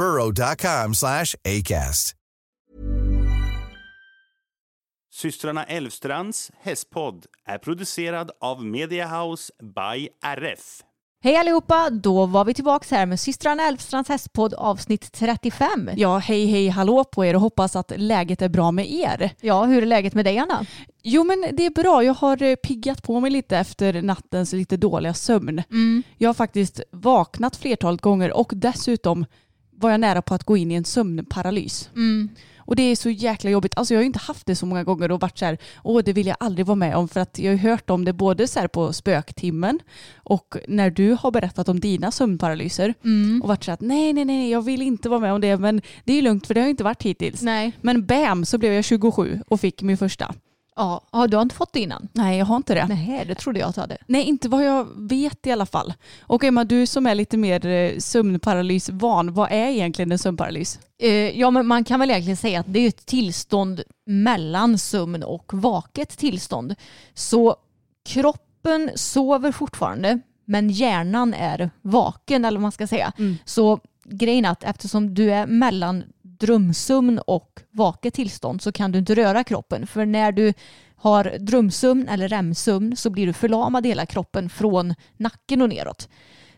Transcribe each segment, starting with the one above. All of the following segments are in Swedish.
burrow.com slash ACAST. Systrarna Elvstrands hästpodd är producerad av Media House by RF. Hej allihopa! Då var vi tillbaka här med systrarna Elfstrands hästpodd avsnitt 35. Ja, hej hej hallå på er och hoppas att läget är bra med er. Ja, hur är läget med dig Anna? Jo men det är bra, jag har eh, piggat på mig lite efter nattens lite dåliga sömn. Mm. Jag har faktiskt vaknat flertalet gånger och dessutom var jag nära på att gå in i en sömnparalys. Mm. Och det är så jäkla jobbigt. Alltså jag har ju inte haft det så många gånger och varit så här, åh det vill jag aldrig vara med om för att jag har hört om det både så på spöktimmen och när du har berättat om dina sömnparalyser Mm. och varit så här att nej nej nej jag vill inte vara med om det men det är lugnt för det har jag inte varit hittills. Nej. Men bam så blev jag 27 och fick min första. Ja, ja, du har inte fått det innan? Nej jag har inte det. Nej, det trodde jag att du hade. Nej, inte vad jag vet i alla fall. Och Emma, du som är lite mer eh, sömnparalysvan, vad är egentligen en sömnparalys? Eh, ja, men man kan väl egentligen säga att det är ett tillstånd mellan sömn och vaket tillstånd. Så kroppen sover fortfarande, men hjärnan är vaken, eller vad man ska säga. Mm. Så grejen är att eftersom du är mellan drömsömn och vaket tillstånd så kan du inte röra kroppen. För när du har drömsömn eller REM-sömn så blir du förlamad i hela kroppen från nacken och neråt.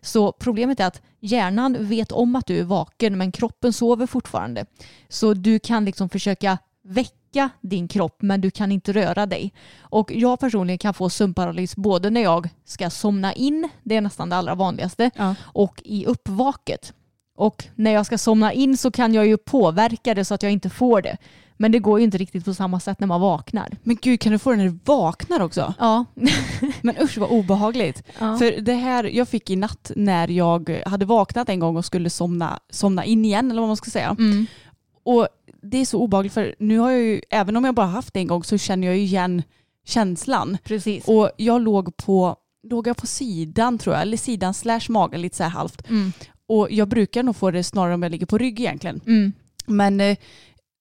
Så problemet är att hjärnan vet om att du är vaken men kroppen sover fortfarande. Så du kan liksom försöka väcka din kropp men du kan inte röra dig. Och jag personligen kan få sömnparalys både när jag ska somna in, det är nästan det allra vanligaste, Ja. och i uppvaket. Och när jag ska somna in så kan jag ju påverka det så att jag inte får det. Men det går ju inte riktigt på samma sätt när man vaknar. Men gud, kan du få den när du vaknar också? Ja. Men usch vad obehagligt. Ja. För det här jag fick i natt när jag hade vaknat en gång och skulle somna, somna in igen eller vad man ska säga. Mm. Och det är så obehagligt för nu har jag ju, även om jag bara haft det en gång så känner jag ju igen känslan. Precis. Och jag låg på, låg jag på sidan tror jag, eller sidan slash magen lite så här halvt. Mm. Och jag brukar nog få det snarare om jag ligger på rygg egentligen. Mm. Men eh,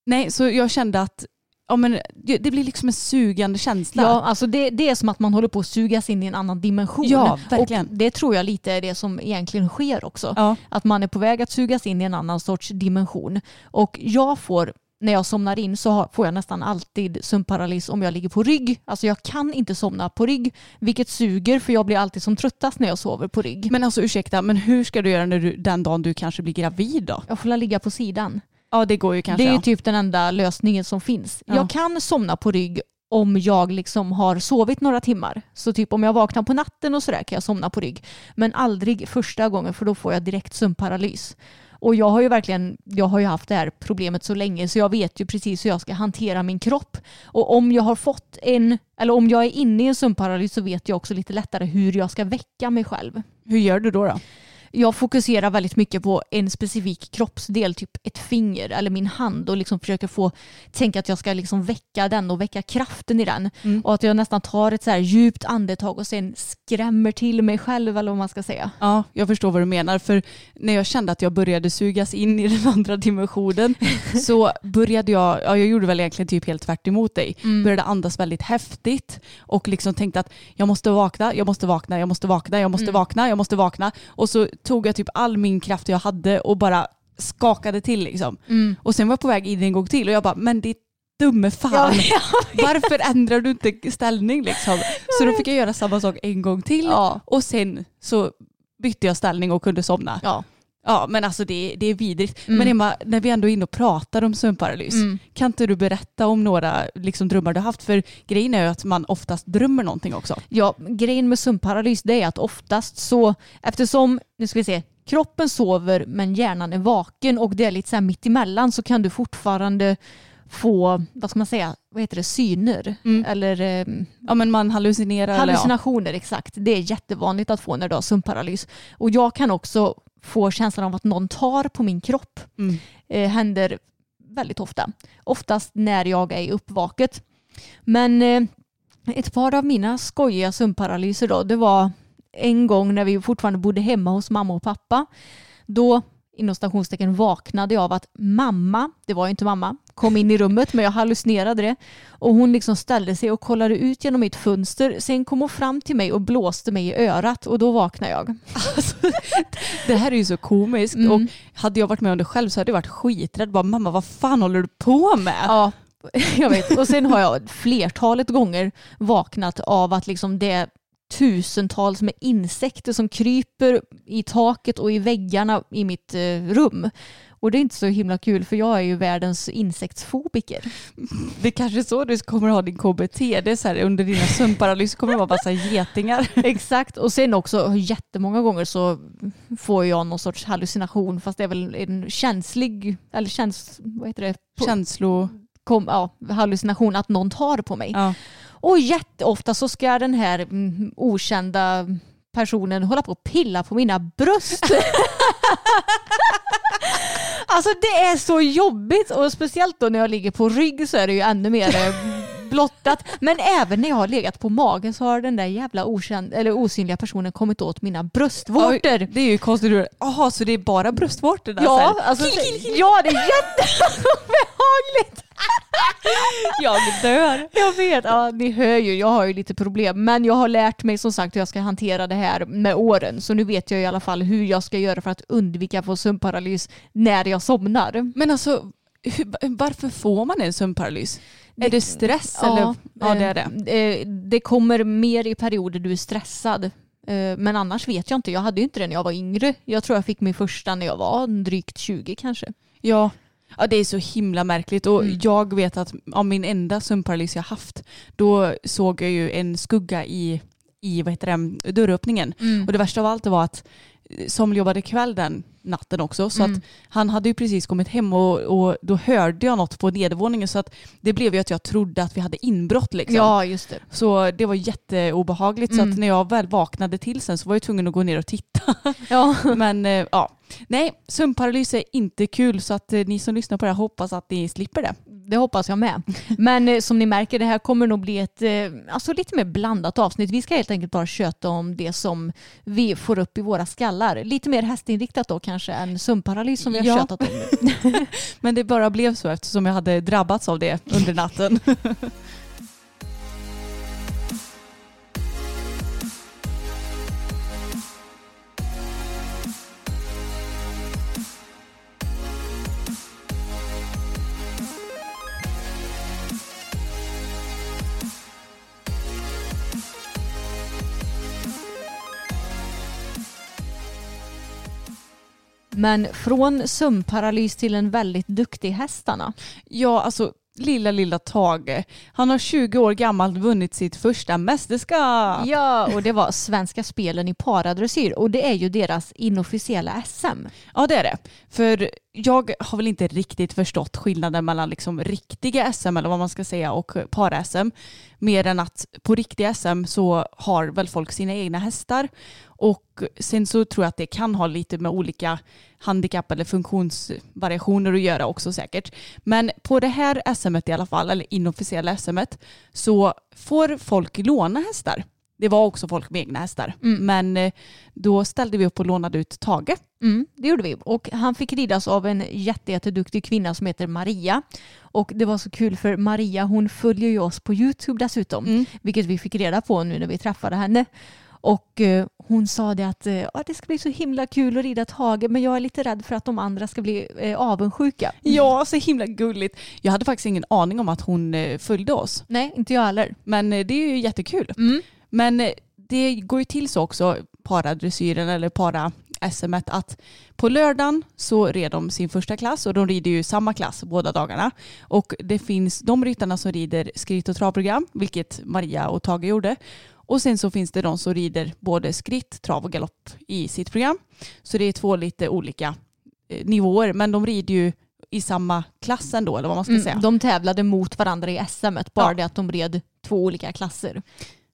nej, så jag kände att ja, men, det, det blir liksom en sugande känsla. Ja, alltså det, det är som att man håller på att sugas in i en annan dimension. Ja, verkligen. Och det tror jag lite är det som egentligen sker också. Ja. Att man är på väg att sugas in i en annan sorts dimension. Och jag får, när jag somnar in så får jag nästan alltid sömnparalys om jag ligger på rygg. Alltså jag kan inte somna på rygg, vilket suger för jag blir alltid som tröttast när jag sover på rygg. Men alltså ursäkta, men hur ska du göra när du, den dagen du kanske blir gravid då? Jag får ligga på sidan. Ja det går ju kanske. det är ja. typ den enda lösningen som finns. Ja. Jag kan somna på rygg om jag liksom har sovit några timmar. Så typ om jag vaknar på natten och sådär kan jag somna på rygg. Men aldrig första gången för då får jag direkt sömnparalys. Och jag har ju verkligen, jag har ju haft det här problemet så länge så jag vet ju precis hur jag ska hantera min kropp. Och om jag har fått en, eller om jag är inne i en sömnparalys så vet jag också lite lättare hur jag ska väcka mig själv. Hur gör du då? då? Jag fokuserar väldigt mycket på en specifik kroppsdel, typ ett finger eller min hand och liksom försöker få tänka att jag ska liksom väcka den och väcka kraften i den. Mm. Och att jag nästan tar ett så här djupt andetag och sen skrämmer till mig själv eller vad man ska säga. Ja, jag förstår vad du menar. För när jag kände att jag började sugas in i den andra dimensionen så började jag, ja jag gjorde väl egentligen typ helt tvärt emot dig. Mm. Började andas väldigt häftigt och liksom tänkte att jag måste vakna, jag måste vakna, jag måste vakna, jag måste Mm. vakna, jag måste vakna. Och så tog jag typ all min kraft jag hade och bara skakade till liksom. Mm. Och sen var jag på väg in en gång till och jag bara, men det dumme fan. Varför ändrar du inte ställning liksom? Så då fick jag göra samma sak en gång till Ja. och sen så bytte jag ställning och kunde somna. Ja. Ja men alltså det, det är vidrigt. Mm. Men Emma, när vi ändå är inne och pratar om sömnparalys, Mm. kan inte du berätta om några liksom, drömmar du haft? För grejen är ju att man oftast drömmer någonting också. Ja, grejen med sömnparalys det är att oftast så, eftersom, nu ska vi se, kroppen sover men hjärnan är vaken och det är lite så här mitt emellan så kan du fortfarande få, vad ska man säga, vad heter det, syner Mm. eller eh, Ja men man hallucinerar. eller ja. hallucinationer exakt. Det är jättevanligt att få när du har sömnparalys. Och jag kan också få känslan av att någon tar på min kropp. Mm. eh, händer väldigt ofta. Oftast när jag är uppvaket. Men eh, ett par av mina skojiga sömnparalyser då, det var en gång när vi fortfarande bodde hemma hos mamma och pappa. Då inom stationstecken vaknade jag av att mamma, det var ju inte mamma, kom in i rummet men jag hallucinerade det. Och hon liksom ställde sig och kollade ut genom mitt fönster. Sen kom hon fram till mig och blåste mig i örat och då vaknade jag. Det här är ju så komiskt Mm. och hade jag varit med om det själv så hade jag varit skiträdd. Bara, Mamma vad fan håller du på med? Ja, jag vet. Och sen har jag flertalet gånger vaknat av att liksom det tusentals med insekter som kryper i taket och i väggarna i mitt eh, rum. Och det är inte så himla kul för jag är ju världens insektsfobiker. Det är kanske är så du kommer ha din KBT. Det är så här, under dina sömnparalys kommer det vara massa getingar. Exakt. Och sen också jättemånga gånger så får jag någon sorts hallucination fast det är väl en känslig, eller käns, vad heter det? Känslo... Kom, ja, hallucination att någon tar på mig. Ja. Och jätteofta så ska den här mm, okända personen hålla på och pilla på mina bröst. alltså det är så jobbigt och speciellt då när jag ligger på rygg så är det ju ännu mer eh, blottat. Men även när jag har legat på magen så har den där jävla okänd, eller osynliga personen kommit åt mina bröstvårtor. Oj, Det är ju konstigt. Jaha, så det är bara bröstvårtorna? Ja, alltså, ja, det är jätteobehagligt. Jag dör. Jag vet, ja, ni hör ju, jag har ju lite problem. Men jag har lärt mig som sagt hur jag ska hantera det här med åren. Så nu vet jag i alla fall hur jag ska göra för att undvika att få sömnparalys när jag somnar. Men alltså, hur, varför får man en sömnparalys? Är det stress eller? Ja, det är det. Eh, Det kommer mer i perioder du är stressad. Eh, Men annars vet jag inte. Jag hade ju inte det när jag var yngre. Jag tror jag fick min första när jag var drygt 20 kanske. Ja. Ja det är så himla märkligt och Mm. jag vet att av min enda sömnparalys jag haft då såg jag ju en skugga i, i vad heter det, dörröppningen. Och det värsta av allt var att som jobbade kväll den natten också så Mm. att han hade ju precis kommit hem och, och då hörde jag något på nedervåningen så att det blev ju att jag trodde att vi hade inbrott liksom. Ja, just det. Så det var jätteobehagligt så Mm. att när jag väl vaknade till sen så var jag tvungen att gå ner och titta. Ja. Men eh, ja, nej sömnparalys är inte kul så att eh, ni som lyssnar på det här hoppas att ni slipper det. Det hoppas jag med. Men eh, som ni märker, det här kommer nog bli ett eh, alltså lite mer blandat avsnitt. Vi ska helt enkelt bara köta om det som vi får upp i våra skallar. Lite mer hästinriktat då kanske än sömnparalys som vi har Ja. tjötat om nu. Men det bara blev så eftersom jag hade drabbats av det under natten. Men från sömnparalys till en väldigt duktig hästarna. Ja, alltså lilla, lilla Tage. Han har 20 år gammalt vunnit sitt första mästerskap. Ja, och det var Svenska spelen i paradressyr och det är ju deras inofficiella SM. Ja det är det. För jag har väl inte riktigt förstått skillnaden mellan liksom riktiga SM eller vad man ska säga och para-SM. Mer än att på riktiga SM så har väl folk sina egna hästar och sen så tror jag att det kan ha lite med olika handikapp eller funktionsvariationer att göra också säkert. Men på det här SMet i alla fall, eller inofficiella SMet, så får folk låna hästar. Det var också folk med egna hästar. Men eh, då ställde vi upp och lånade ut Tage. Mm, det gjorde vi. Och han fick ridas av en jätte, jätteduktig kvinna som heter Maria. Och det var så kul för Maria hon följer ju oss på YouTube dessutom. Mm. Vilket vi fick reda på nu när vi träffade henne. Och eh, hon sa det att eh, ja, det ska bli så himla kul att rida Tage men jag är lite rädd för att de andra ska bli eh, avundsjuka. Ja, så himla gulligt. Jag hade faktiskt ingen aning om att hon eh, följde oss. Nej, inte jag heller. Men det är ju jättekul. Mm. Men det går ju till så också, paradressyren eller para SM att på lördagen så red de sin första klass och de rider ju samma klass båda dagarna. Och det finns de ryttarna som rider skritt och travprogram, vilket Maria och Tage gjorde. Och sen så finns det de som rider både skritt, trav och galopp i sitt program. Så det är två lite olika eh, nivåer, men de rider ju i samma klass ändå, eller vad man ska Mm, säga. de tävlade mot varandra i SM, bara Ja. det att de red två olika klasser.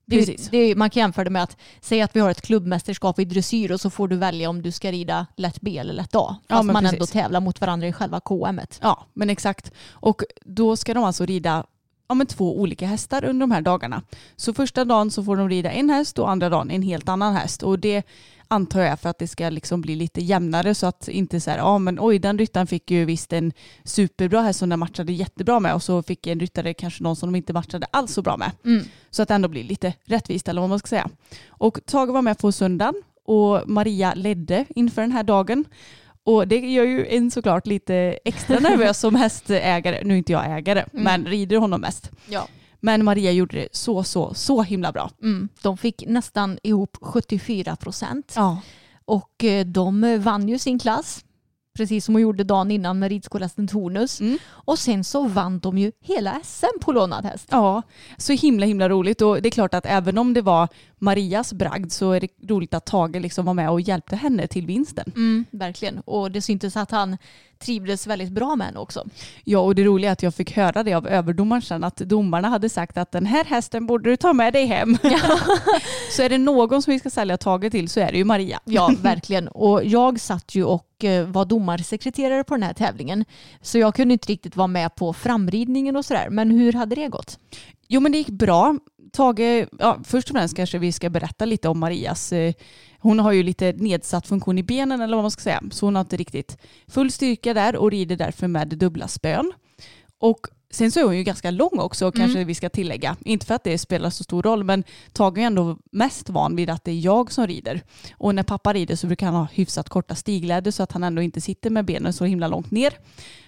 Det, det, man kan jämföra det med att säga att vi har ett klubbmästerskap i dressyr och så får du välja om du ska rida lätt B eller lätt A. Ja, Fast men man ändå precis. tävlar mot varandra i själva KMet. Ja, men exakt. Och då ska de alltså rida ja, men två olika hästar under de här dagarna. Så första dagen så får de rida en häst och andra dagen en helt annan häst. Och det antar jag för att det ska liksom bli lite jämnare så att inte så här, ja men oj den ryttaren fick ju visst en superbra häst som den matchade jättebra med och så fick en ryttare kanske någon som de inte matchade alls så bra med. Mm. Så att det ändå blir lite rättvist eller vad man ska säga. Och Tage var med på söndagen och Maria ledde inför den här dagen. Och det gör ju en såklart lite extra nervös som hästägare. Nu är inte jag ägare, Mm. men rider honom mest. Ja. Men Maria gjorde det så, så, så himla bra. Mm. De fick nästan ihop 74 procent. Ja. Och eh, de vann ju sin klass. Precis som hon gjorde dagen innan med ridskolästen Tornus. Mm. Och sen så vann de ju hela SM på lånad häst. Ja, så himla himla roligt. Och det är klart att även om det var Marias bragd så är det roligt att Tage liksom var med och hjälpte henne till vinsten. Mm, verkligen. Och det syntes att han trivdes väldigt bra med henne också. Ja, och det roliga är att jag fick höra det av överdomaren sen att domarna hade sagt att den här hästen borde du ta med dig hem. så är det någon som vi ska sälja Tage till så är det ju Maria. Ja, verkligen. Och jag satt ju och eh, var domarsekreterare på den här tävlingen. Så jag kunde inte riktigt vara med på framridningen och sådär. Men hur hade det gått? Jo men det gick bra. Tage, ja, först och främst kanske vi ska berätta lite om Marias. eh, Hon har ju lite nedsatt funktion i benen eller vad man ska säga. Så hon har inte riktigt full styrka där och rider därför med dubbla spön. Och sen så är hon ju ganska lång också kanske vi ska tillägga. Inte för att det spelar så stor roll men Tage är ändå mest van vid att det är jag som rider. Och när pappa rider så brukar han ha hyfsat korta stigläder så att han ändå inte sitter med benen så himla långt ner.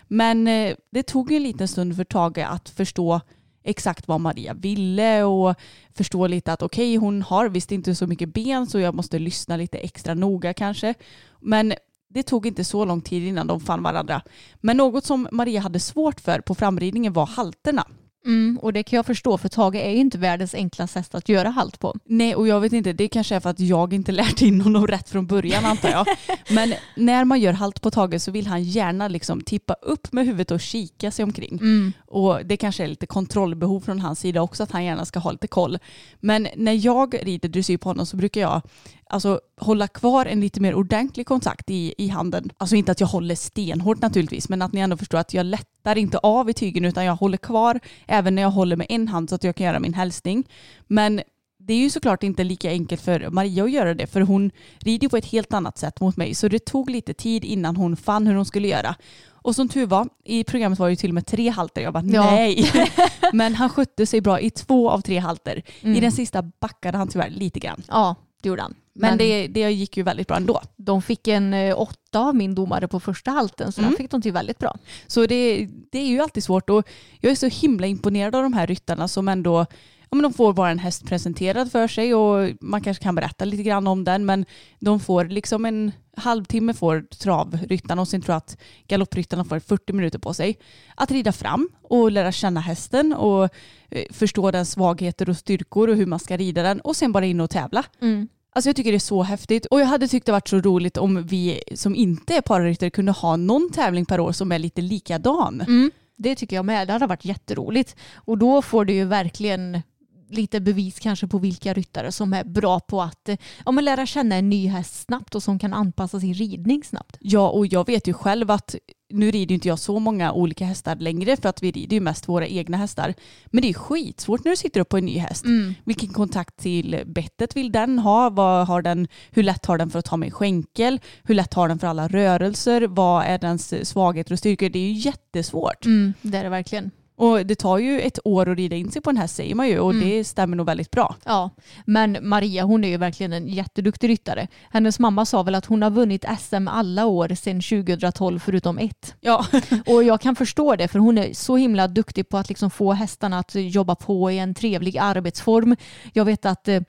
Men eh, det tog en liten stund för Tage att förstå exakt vad Maria ville och förstå lite att okej hon har visst inte så mycket ben så jag måste lyssna lite extra noga kanske. Men det tog inte så lång tid innan de fann varandra. Men något som Maria hade svårt för på framridningen var halterna. Mm, och det kan jag förstå för Tage är ju inte världens enklaste häst att göra halt på. Nej, och jag vet inte, det kanske är för att jag inte lärt in honom rätt från början antar jag. Men när man gör halt på Tage så vill han gärna liksom tippa upp med huvudet och kika sig omkring. Mm. Och det kanske är lite kontrollbehov från hans sida också, att han gärna ska ha lite koll. Men när jag rider dressyr på honom så brukar jag alltså, hålla kvar en lite mer ordentlig kontakt i, i handen. Alltså inte att jag håller stenhårt naturligtvis, men att ni ändå förstår att jag lättar inte av i tygen utan jag håller kvar även när jag håller med en hand så att jag kan göra min hälsning. Men det är ju såklart inte lika enkelt för Maria att göra det för hon rider på ett helt annat sätt mot mig så det tog lite tid innan hon fann hur hon skulle göra. Och som tur var, i programmet var det ju till och med tre halter. Jag bara Ja. nej. Men han skötte sig bra i två av tre halter. Mm. I den sista backade han tyvärr lite grann. Ja, det gjorde han. Men, det, det gick ju väldigt bra ändå. de fick en eh, åtta av min domare på första halten så Mm. den fick de till väldigt bra. Så det, det är ju alltid svårt och jag är så himla imponerad av de här ryttarna som ändå ja, men de får bara en häst presenterad för sig och man kanske kan berätta lite grann om den men de får liksom en halvtimme får travryttarna och sen tror jag att galoppryttarna får 40 minuter på sig att rida fram och lära känna hästen och eh, förstå dess svagheter och styrkor och hur man ska rida den och sen bara in och tävla. Mm. Alltså jag tycker det är så häftigt och jag hade tyckt det varit så roligt om vi som inte är pararyttare kunde ha någon tävling per år som är lite likadan. Mm. Det tycker jag med. Det hade varit jätteroligt. Och då får du ju verkligen lite bevis kanske på vilka ryttare som är bra på att eh, ja, men lära känna en ny häst snabbt och som kan anpassa sin ridning snabbt. Ja, och jag vet ju själv att nu rider inte jag så många olika hästar längre för att vi rider ju mest våra egna hästar. Men det är skitsvårt när du sitter upp på en ny häst. Vilken kontakt till bettet vill den ha? Vad har den, hur lätt har den för att ta med skänkel? Hur lätt har den för alla rörelser? Vad är dens svagheter och styrkor? Det är ju jättesvårt. Mm, det är det verkligen. Och det tar ju ett år att rida in sig på en häst säger man ju och Mm. det stämmer nog väldigt bra. Ja, men Maria hon är ju verkligen en jätteduktig ryttare. Hennes mamma sa väl att hon har vunnit SM alla år sedan 2012 förutom ett. Ja, Och jag kan förstå det för hon är så himla duktig på att liksom få hästarna att jobba på i en trevlig arbetsform. Jag vet att eh,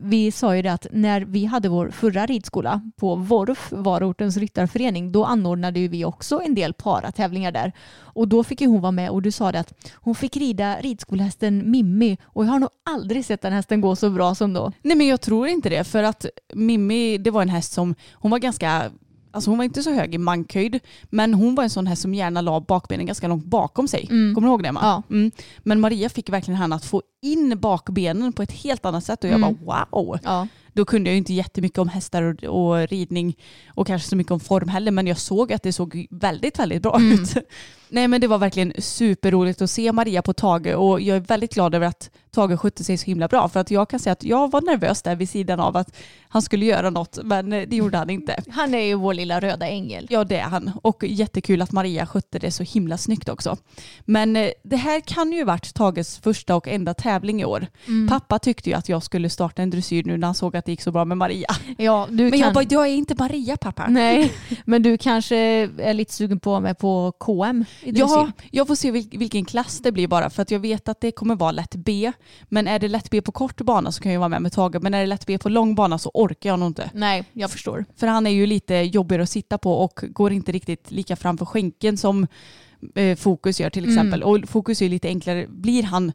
vi sa ju det att när vi hade vår förra ridskola på Vorf, Varortens ryttarförening, då anordnade vi också en del paratävlingar där. Och då fick ju hon vara med och du sa det att hon fick rida ridskolehästen Mimmi och jag har nog aldrig sett den hästen gå så bra som då. nej men jag tror inte det för att Mimmi det var en häst som, hon var ganska Alltså hon var inte så hög i mankhöjd men hon var en sån häst som gärna la bakbenen ganska långt bakom sig. Mm. Kommer du ihåg det Emma? Ja. Mm. Men Maria fick verkligen henne att få in bakbenen på ett helt annat sätt och jag Mm. bara wow. Ja. Då kunde jag ju inte jättemycket om hästar och, och ridning och kanske så mycket om form heller men jag såg att det såg väldigt, väldigt bra Mm. ut. Nej men det var verkligen superroligt att se Maria på Tage och jag är väldigt glad över att Tage skötte sig så himla bra för att jag kan säga att jag var nervös där vid sidan av att han skulle göra något men eh, det gjorde han inte. Han är ju vår lilla röda ängel. Ja det är han och jättekul att Maria skötte det så himla snyggt också. Men eh, det här kan ju varit Tages första och enda tävling i år. Mm. Pappa tyckte ju att jag skulle starta en dressyr nu när han såg att det gick så bra med Maria. Ja, du Men kan... jag bara, jag är inte Maria pappa. Nej, men du kanske är lite sugen på att med på KM? Ja, jag får se vil- vilken klass det blir bara för att jag vet att det kommer vara lätt B. Men är det lätt B på kort bana så kan jag vara med med Tage. Men är det lätt B på lång bana så orkar jag nog inte. Nej, jag förstår. För han är ju lite jobbigare att sitta på och går inte riktigt lika framför skänken som eh, Fokus gör till Mm. exempel. Och Fokus är lite enklare. Blir han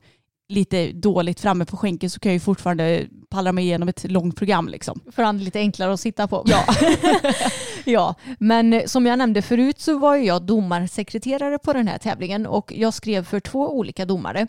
lite dåligt framme på skänken så kan jag ju fortfarande palla mig igenom ett långt program liksom. För han är lite enklare att sitta på. Ja. ja, men eh, som jag nämnde förut så var jag domarsekreterare på den här tävlingen och jag skrev för två olika domare.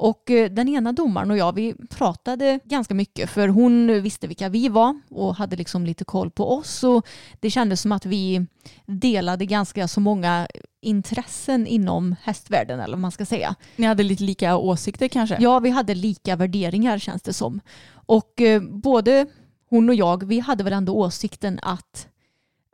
Och eh, den ena domaren och jag, vi pratade ganska mycket för hon visste vilka vi var och hade liksom lite koll på oss och det kändes som att vi delade ganska så många intressen inom hästvärlden eller vad man ska säga. Ni hade lite lika åsikter kanske? Ja, vi hade lika värderingar känns det som. Och eh, både hon och jag, vi hade väl ändå åsikten att,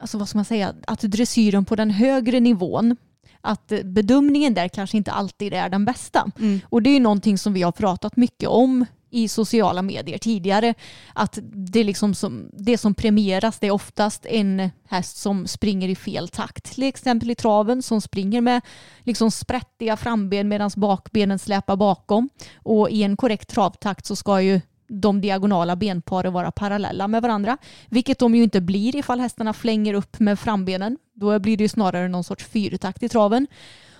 alltså vad ska man säga, att dressyren på den högre nivån, att bedömningen där kanske inte alltid är den bästa. Mm. Och det är ju någonting som vi har pratat mycket om i sociala medier tidigare. Att det, liksom som, det som premieras det är oftast en häst som springer i fel takt. Till exempel i traven som springer med liksom sprättiga framben medan bakbenen släpar bakom. Och i en korrekt travtakt så ska ju de diagonala benparen vara parallella med varandra. Vilket de ju inte blir ifall hästarna flänger upp med frambenen. Då blir det ju snarare någon sorts fyrtakt i traven.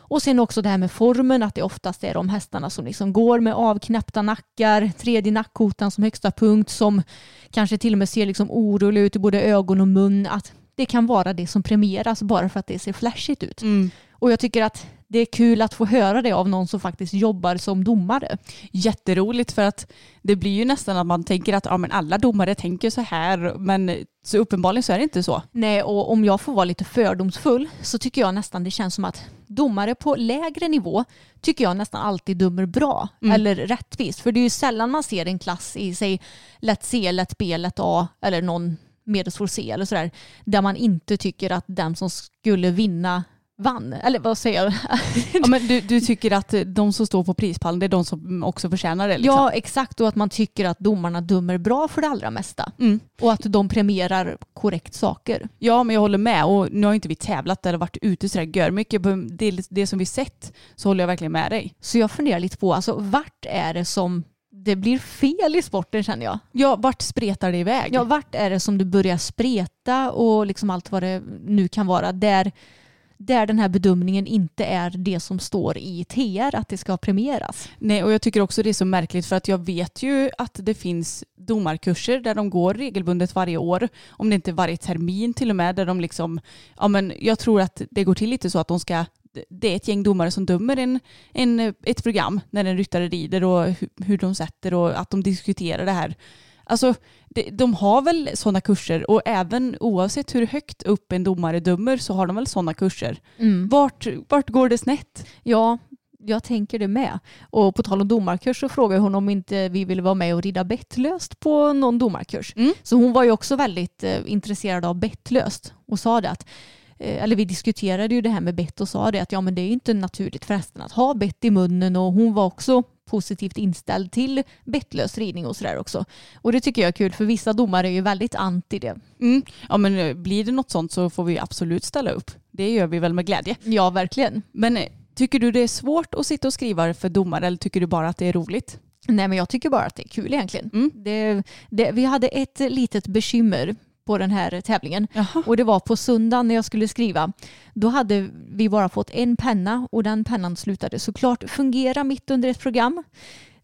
Och sen också det här med formen, att det oftast är de hästarna som liksom går med avknäppta nackar, tredje nackkotan som högsta punkt, som kanske till och med ser liksom oroliga ut i både ögon och mun. Att det kan vara det som premieras bara för att det ser flashigt ut. Mm. Och jag tycker att det är kul att få höra det av någon som faktiskt jobbar som domare. Jätteroligt för att det blir ju nästan att man tänker att ja, men alla domare tänker så här men så uppenbarligen så är det inte så. Nej, och om jag får vara lite fördomsfull så tycker jag nästan det känns som att domare på lägre nivå tycker jag nästan alltid dömer bra Mm. eller rättvist. För det är ju sällan man ser en klass i sig lätt C, lätt B, lätt A eller någon medelsvår C eller sådär där man inte tycker att den som skulle vinna vann. Eller vad säger jag? Ja, men du, du tycker att de som står på prispallen det är de som också förtjänar det? Liksom. Ja, exakt. Och att man tycker att domarna dömer bra för det allra mesta. Mm. Och att de premierar korrekt saker. ja, men jag håller med och nu har inte vi tävlat eller varit ute sådär gör mycket på det, det som vi sett så håller jag verkligen med dig. Så jag funderar lite på, alltså vart är det som det blir fel i sporten känner jag? Ja, vart spretar det iväg? Ja, vart är det som du börjar spreta och liksom allt vad det nu kan vara där, där den här bedömningen inte är det som står i TR att det ska premieras. Nej, och jag tycker också det är så märkligt för att jag vet ju att det finns domarkurser där de går regelbundet varje år, om det inte är varje termin till och med, där de liksom, ja men jag tror att det går till lite så att de ska det är ett gäng domare som dömer en, en, ett program när en ryttare rider och hur, hur de sätter och att de diskuterar det här. Alltså, de, de har väl sådana kurser och även oavsett hur högt upp en domare dömer så har de väl sådana kurser. Vart, vart går det snett? Ja, jag tänker det med. Och på tal om domarkurs så frågade hon om inte vi ville vara med och rida bettlöst på någon domarkurs. Mm. Så hon var ju också väldigt eh, intresserad av bettlöst och sa det att eller vi diskuterade ju det här med bett och sa det att ja men det är inte naturligt för hästen att ha bett i munnen och hon var också positivt inställd till bettlös ridning och sådär också. Och det tycker jag är kul för vissa domare är ju väldigt anti det. Mm. Ja men eh, blir det något sånt så får vi absolut ställa upp. Det gör vi väl med glädje. Ja verkligen. Men eh, tycker du det är svårt att sitta och skriva för domare eller tycker du bara att det är roligt? Nej men jag tycker bara att det är kul egentligen. Mm. Det, det, vi hade ett litet bekymmer på den här tävlingen. Jaha. Och det var på söndagen när jag skulle skriva. Då hade vi bara fått en penna och den pennan slutade såklart fungera mitt under ett program.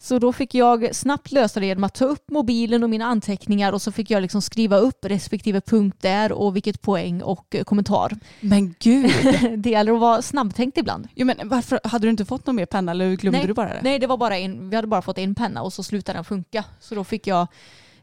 Så då fick jag snabbt lösa det genom att ta upp mobilen och mina anteckningar och så fick jag liksom skriva upp respektive punkt där och vilket poäng och eh, kommentar. Men gud. Det gäller att vara snabbtänkt ibland. jo, men varför hade du inte fått någon mer penna eller glömde Nej. du bara det? Nej, det var bara en, vi hade bara fått en penna och så slutade den funka. Så då fick jag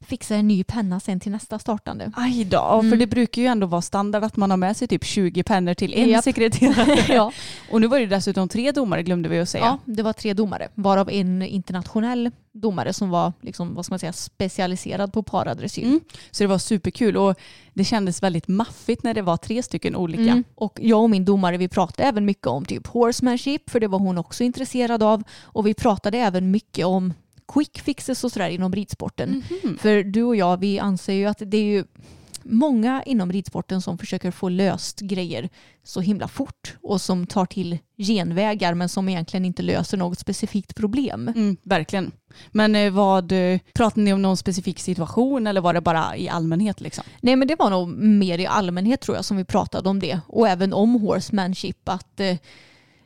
fixa en ny penna sen till nästa startande. Aj då, för Mm. det brukar ju ändå vara standard att man har med sig typ 20 pennor till en Japp. sekreterare. ja. Och nu var det dessutom tre domare glömde vi att säga. ja, det var tre domare, varav en internationell domare som var liksom, vad ska man säga, specialiserad på paradressyr. Mm. Så det var superkul och det kändes väldigt maffigt när det var tre stycken olika. Mm. Och jag och min domare vi pratade även mycket om typ horsemanship för det var hon också intresserad av. Och vi pratade även mycket om quick fixes och sådär inom ridsporten. Mhm. För du och jag vi anser ju att det är ju många inom ridsporten som försöker få löst grejer så himla fort och som tar till genvägar men som egentligen inte löser något specifikt problem. Mm, verkligen. Men eh, vad, eh, pratade ni om någon specifik situation eller var det bara i allmänhet liksom? Nej men det var nog mer i allmänhet tror jag som vi pratade om det och även om horsemanship att eh,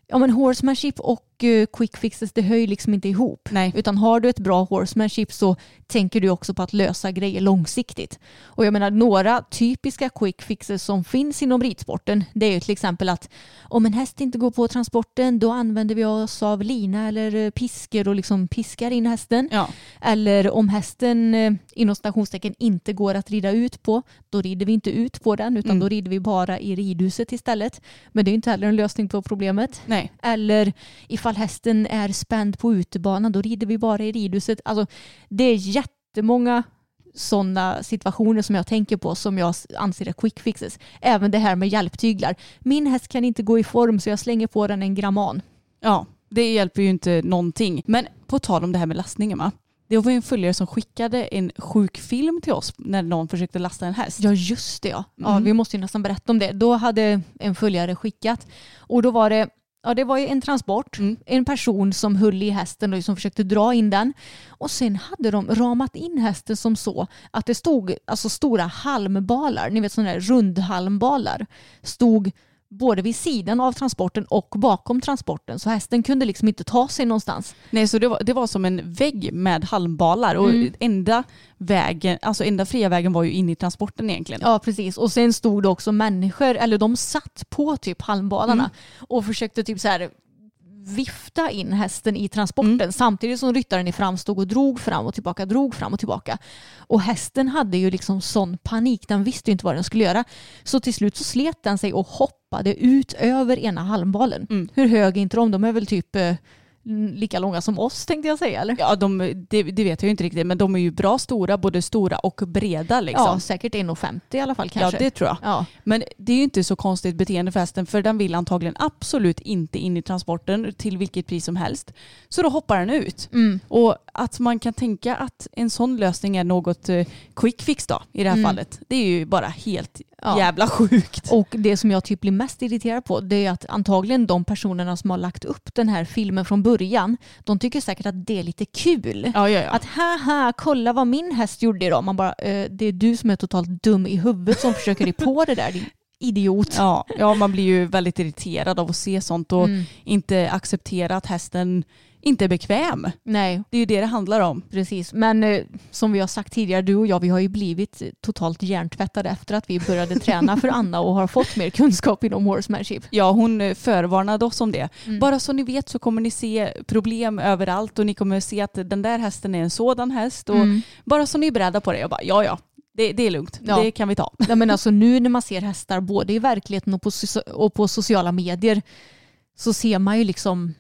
ja men horsemanship och eh, quick fixes det ju liksom inte ihop. Nej. Utan har du ett bra horsemanship så tänker du också på att lösa grejer långsiktigt. Och jag menar några typiska quick fixes som finns inom ridsporten det är ju till exempel att om en häst inte går på transporten då använder vi oss av lina eller eh, piskor och liksom piskar in hästen. Ja. Eller om hästen eh, inom stationstecken inte går att rida ut på, då rider vi inte ut på den utan Mm. då rider vi bara i ridhuset istället. Men det är inte heller en lösning på problemet. Nej. Eller ifall hästen är spänd på utebanan, då rider vi bara i ridhuset. Alltså, det är jättemånga sådana situationer som jag tänker på som jag anser är quick fixes. Även det här med hjälptyglar. Min häst kan inte gå i form så jag slänger på den en gramman. Ja, det hjälper ju inte någonting. Men på tal om det här med lastningen va? Det var ju en följare som skickade en sjuk film till oss när någon försökte lasta en häst. Ja just det ja. ja Mm. vi måste ju nästan berätta om det. Då hade en följare skickat och då var det Ja, det var ju en transport, Mm. en person som höll i hästen och som försökte dra in den. Och sen hade de ramat in hästen som så att det stod alltså stora halmbalar, ni vet sådana där rundhalmbalar, stod både vid sidan av transporten och bakom transporten. Så hästen kunde liksom inte ta sig någonstans. Nej, så det var, det var som en vägg med halmbalar och Mm. enda vägen, alltså enda fria vägen var ju in i transporten egentligen. Ja precis och sen stod det också människor, eller de satt på typ halmbalarna och försökte typ så här vifta in hästen i transporten samtidigt som ryttaren i fram stod och drog fram och tillbaka, drog fram och tillbaka. Och hästen hade ju liksom sån panik, den visste ju inte vad den skulle göra. Så till slut så slet den sig och hoppade ut över ena halmbalen. Mm. Hur hög är inte de? De är väl typ eh, lika långa som oss tänkte jag säga eller? Ja, de, det, det vet jag inte riktigt, men de är ju bra stora, både stora och breda liksom. Ja, säkert 1,50 i alla fall Ja, kanske. det tror jag. ja. Men det är ju inte så konstigt beteende för hästen för den vill antagligen absolut inte in i transporten till vilket pris som helst. Så då hoppar den ut. Mm. Och att man kan tänka att en sån lösning är något eh, quick fix då i det här Mm. fallet. Det är ju bara helt Ja. jävla sjukt. Och det som jag typ blir mest irriterad på det är att antagligen de personerna som har lagt upp den här filmen från början de tycker säkert att det är lite kul. Ja, ja. Att haha, kolla vad min häst gjorde idag. Man bara, eh, det är du som är totalt dum i huvudet som försöker dig på det där din idiot. Ja, ja, man blir ju väldigt irriterad av att se sånt och Mm. inte acceptera att hästen inte är bekväm. Nej, Det är ju det det handlar om. precis. Men eh, som vi har sagt tidigare, du och jag, vi har ju blivit totalt hjärntvättade efter att vi började träna för Anna och har fått mer kunskap inom horsemanship. Ja, hon eh, förvarnade oss om det. Mm. Bara så ni vet så kommer ni se problem överallt och ni kommer se att den där hästen är en sådan häst. Och Mm. Bara så ni är beredda på det. Jag bara, ja ja, det, det är lugnt. Ja. Det kan vi ta. Ja, men alltså nu när man ser hästar både i verkligheten och på, och på sociala medier så ser man ju liksom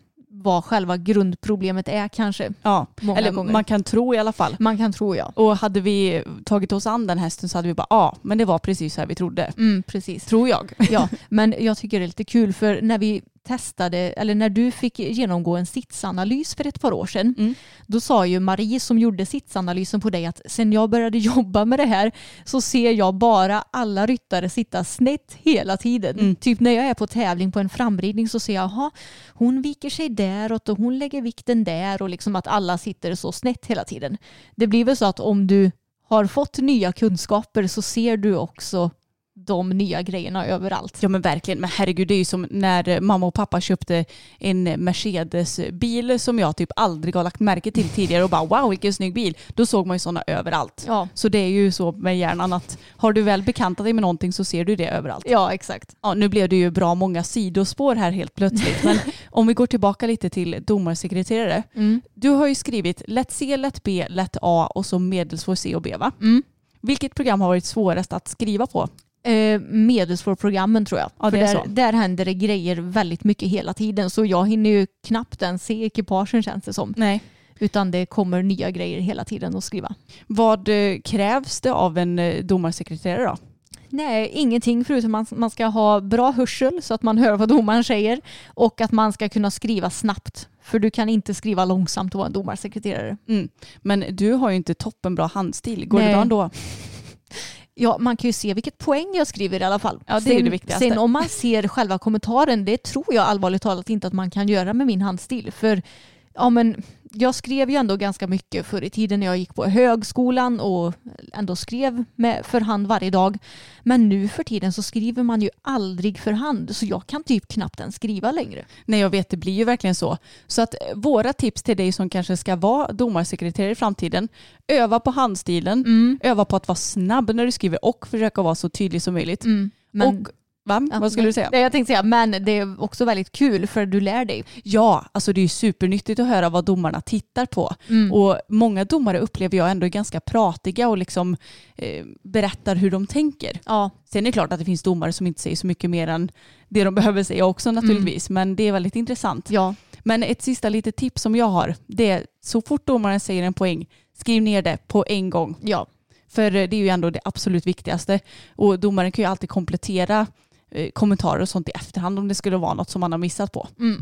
vad själva grundproblemet är kanske. Ja, eller gånger. man kan tro i alla fall. Man kan tro ja. Och hade vi tagit oss an den hästen så hade vi bara ja, men det var precis så här vi trodde. Mm, precis. Tror jag. Ja, men jag tycker det är lite kul för när vi testade, eller när du fick genomgå en sitsanalys för ett par år sedan, Mm. då sa ju Marie som gjorde sitsanalysen på dig att sen jag började jobba med det här så ser jag bara alla ryttare sitta snett hela tiden. Mm. Typ när jag är på tävling på en framridning så ser jag, aha, hon viker sig däråt och hon lägger vikten där och liksom att alla sitter så snett hela tiden. Det blir väl så att om du har fått nya kunskaper så ser du också de nya grejerna överallt. Ja men verkligen, men herregud det är ju som när mamma och pappa köpte en Mercedes-bil som jag typ aldrig har lagt märke till tidigare och bara wow vilken snygg bil. Då såg man ju sådana överallt. Ja, Så det är ju så med hjärnan att har du väl bekantat dig med någonting så ser du det överallt. ja exakt. Ja, nu blev det ju bra många sidospår här helt plötsligt. Men om vi går tillbaka lite till domarsekreterare. Mm. Du har ju skrivit lätt C, lätt B, lätt A och så medelsvår C och B va? Mm. Vilket program har varit svårast att skriva på? Eh, medelsvår-programmen tror jag. Ja, För där, där händer det grejer väldigt mycket hela tiden så jag hinner ju knappt ens se ekipagen känns det som. Nej. Utan det kommer nya grejer hela tiden att skriva. Vad eh, krävs det av en eh, domarsekreterare då? Nej, ingenting förutom att man ska ha bra hörsel så att man hör vad domaren säger och att man ska kunna skriva snabbt. För du kan inte skriva långsamt och vara en domarsekreterare. Mm. Men du har ju inte toppenbra handstil. Går Nej. det bra ändå? Ja, man kan ju se vilket poäng jag skriver i alla fall. Ja, det är sen, det viktigaste. Sen om man ser själva kommentaren, det tror jag allvarligt talat inte att man kan göra med min handstil. För ja, men, jag skrev ju ändå ganska mycket förr i tiden när jag gick på högskolan och ändå skrev med för hand varje dag. Men nu för tiden så skriver man ju aldrig för hand så jag kan typ knappt ens skriva längre. Nej jag vet, det blir ju verkligen så. Så att eh, våra tips till dig som kanske ska vara domarsekreterare i framtiden, öva på handstilen, öva på att vara snabb när du skriver och försöka vara så tydlig som möjligt. Men, Och, va? Ja, Vad skulle du säga? Nej, jag tänkte säga, men det är också väldigt kul för du lär dig. Ja, alltså det är supernyttigt att höra vad domarna tittar på. Mm. Och många domare upplever jag ändå är ganska pratiga och liksom eh, berättar hur de tänker. Ja, Sen är det klart att det finns domare som inte säger så mycket mer än det de behöver säga också naturligtvis. Men det är väldigt intressant. ja, Men ett sista litet tips som jag har, det är så fort domaren säger en poäng, skriv ner det på en gång. ja. För eh, det är ju ändå det absolut viktigaste. Och domaren kan ju alltid komplettera kommentarer och sånt i efterhand om det skulle vara något som man har missat på. Mm.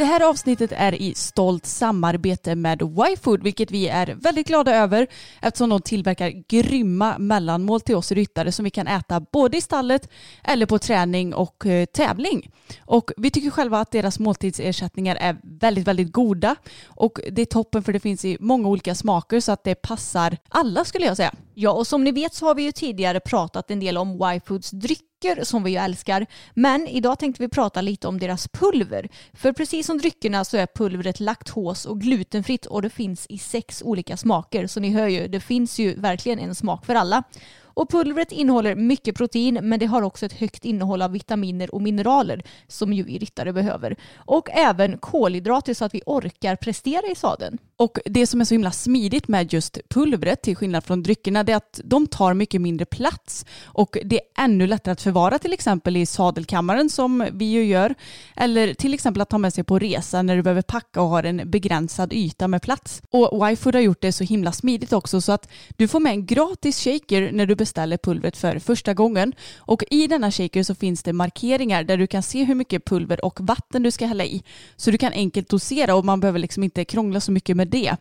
Det här avsnittet är i stolt samarbete med YFood vilket vi är väldigt glada över eftersom de tillverkar grymma mellanmål till oss ryttare som vi kan äta både i stallet eller på träning och eh, tävling. Och vi tycker själva att deras måltidsersättningar är väldigt, väldigt goda och det är toppen för det finns i många olika smaker så att det passar alla skulle jag säga. Ja, och som ni vet så har vi ju tidigare pratat en del om Y-Foods drycker som vi ju älskar. Men idag tänkte vi prata lite om deras pulver. För precis som dryckerna så är pulvret laktos och glutenfritt och det finns i sex olika smaker. Så ni hör ju, det finns ju verkligen en smak för alla. Och pulvret innehåller mycket protein men det har också ett högt innehåll av vitaminer och mineraler som ju vi ryttare behöver. Och även kolhydrater så att vi orkar prestera i sadeln. Och det som är så himla smidigt med just pulvret till skillnad från dryckerna det är att de tar mycket mindre plats. Och det är ännu lättare att förvara till exempel i sadelkammaren som vi ju gör. Eller till exempel att ta med sig på resa när du behöver packa och har en begränsad yta med plats. Och Wifood har gjort det så himla smidigt också så att du får med en gratis shaker när du beställer pulvret för första gången. Och i denna shaker så finns det markeringar där du kan se hur mycket pulver och vatten du ska hälla i. Så du kan enkelt dosera och man behöver liksom inte krångla så mycket med det.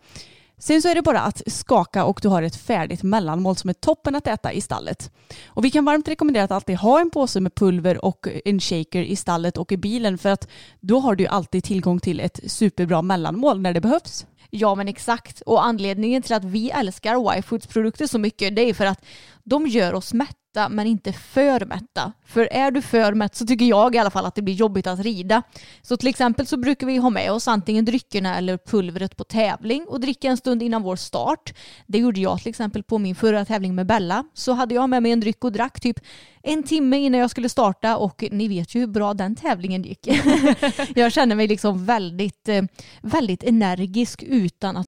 Sen så är det bara att skaka och du har ett färdigt mellanmål som är toppen att äta i stallet. Och vi kan varmt rekommendera att alltid ha en påse med pulver och en shaker i stallet och i bilen för att då har du alltid tillgång till ett superbra mellanmål när det behövs. Ja men exakt. Och anledningen till att vi älskar Y-Foods produkter så mycket det är för att de gör oss mätta men inte för mätta. För är du för mätt så tycker jag i alla fall att det blir jobbigt att rida. Så till exempel så brukar vi ha med oss antingen dryckerna eller pulvret på tävling och dricka en stund innan vår start. Det gjorde jag till exempel på min förra tävling med Bella. Så hade jag med mig en dryck och drack typ en timme innan jag skulle starta och ni vet ju hur bra den tävlingen gick. jag känner mig liksom väldigt, eh, väldigt energisk utan att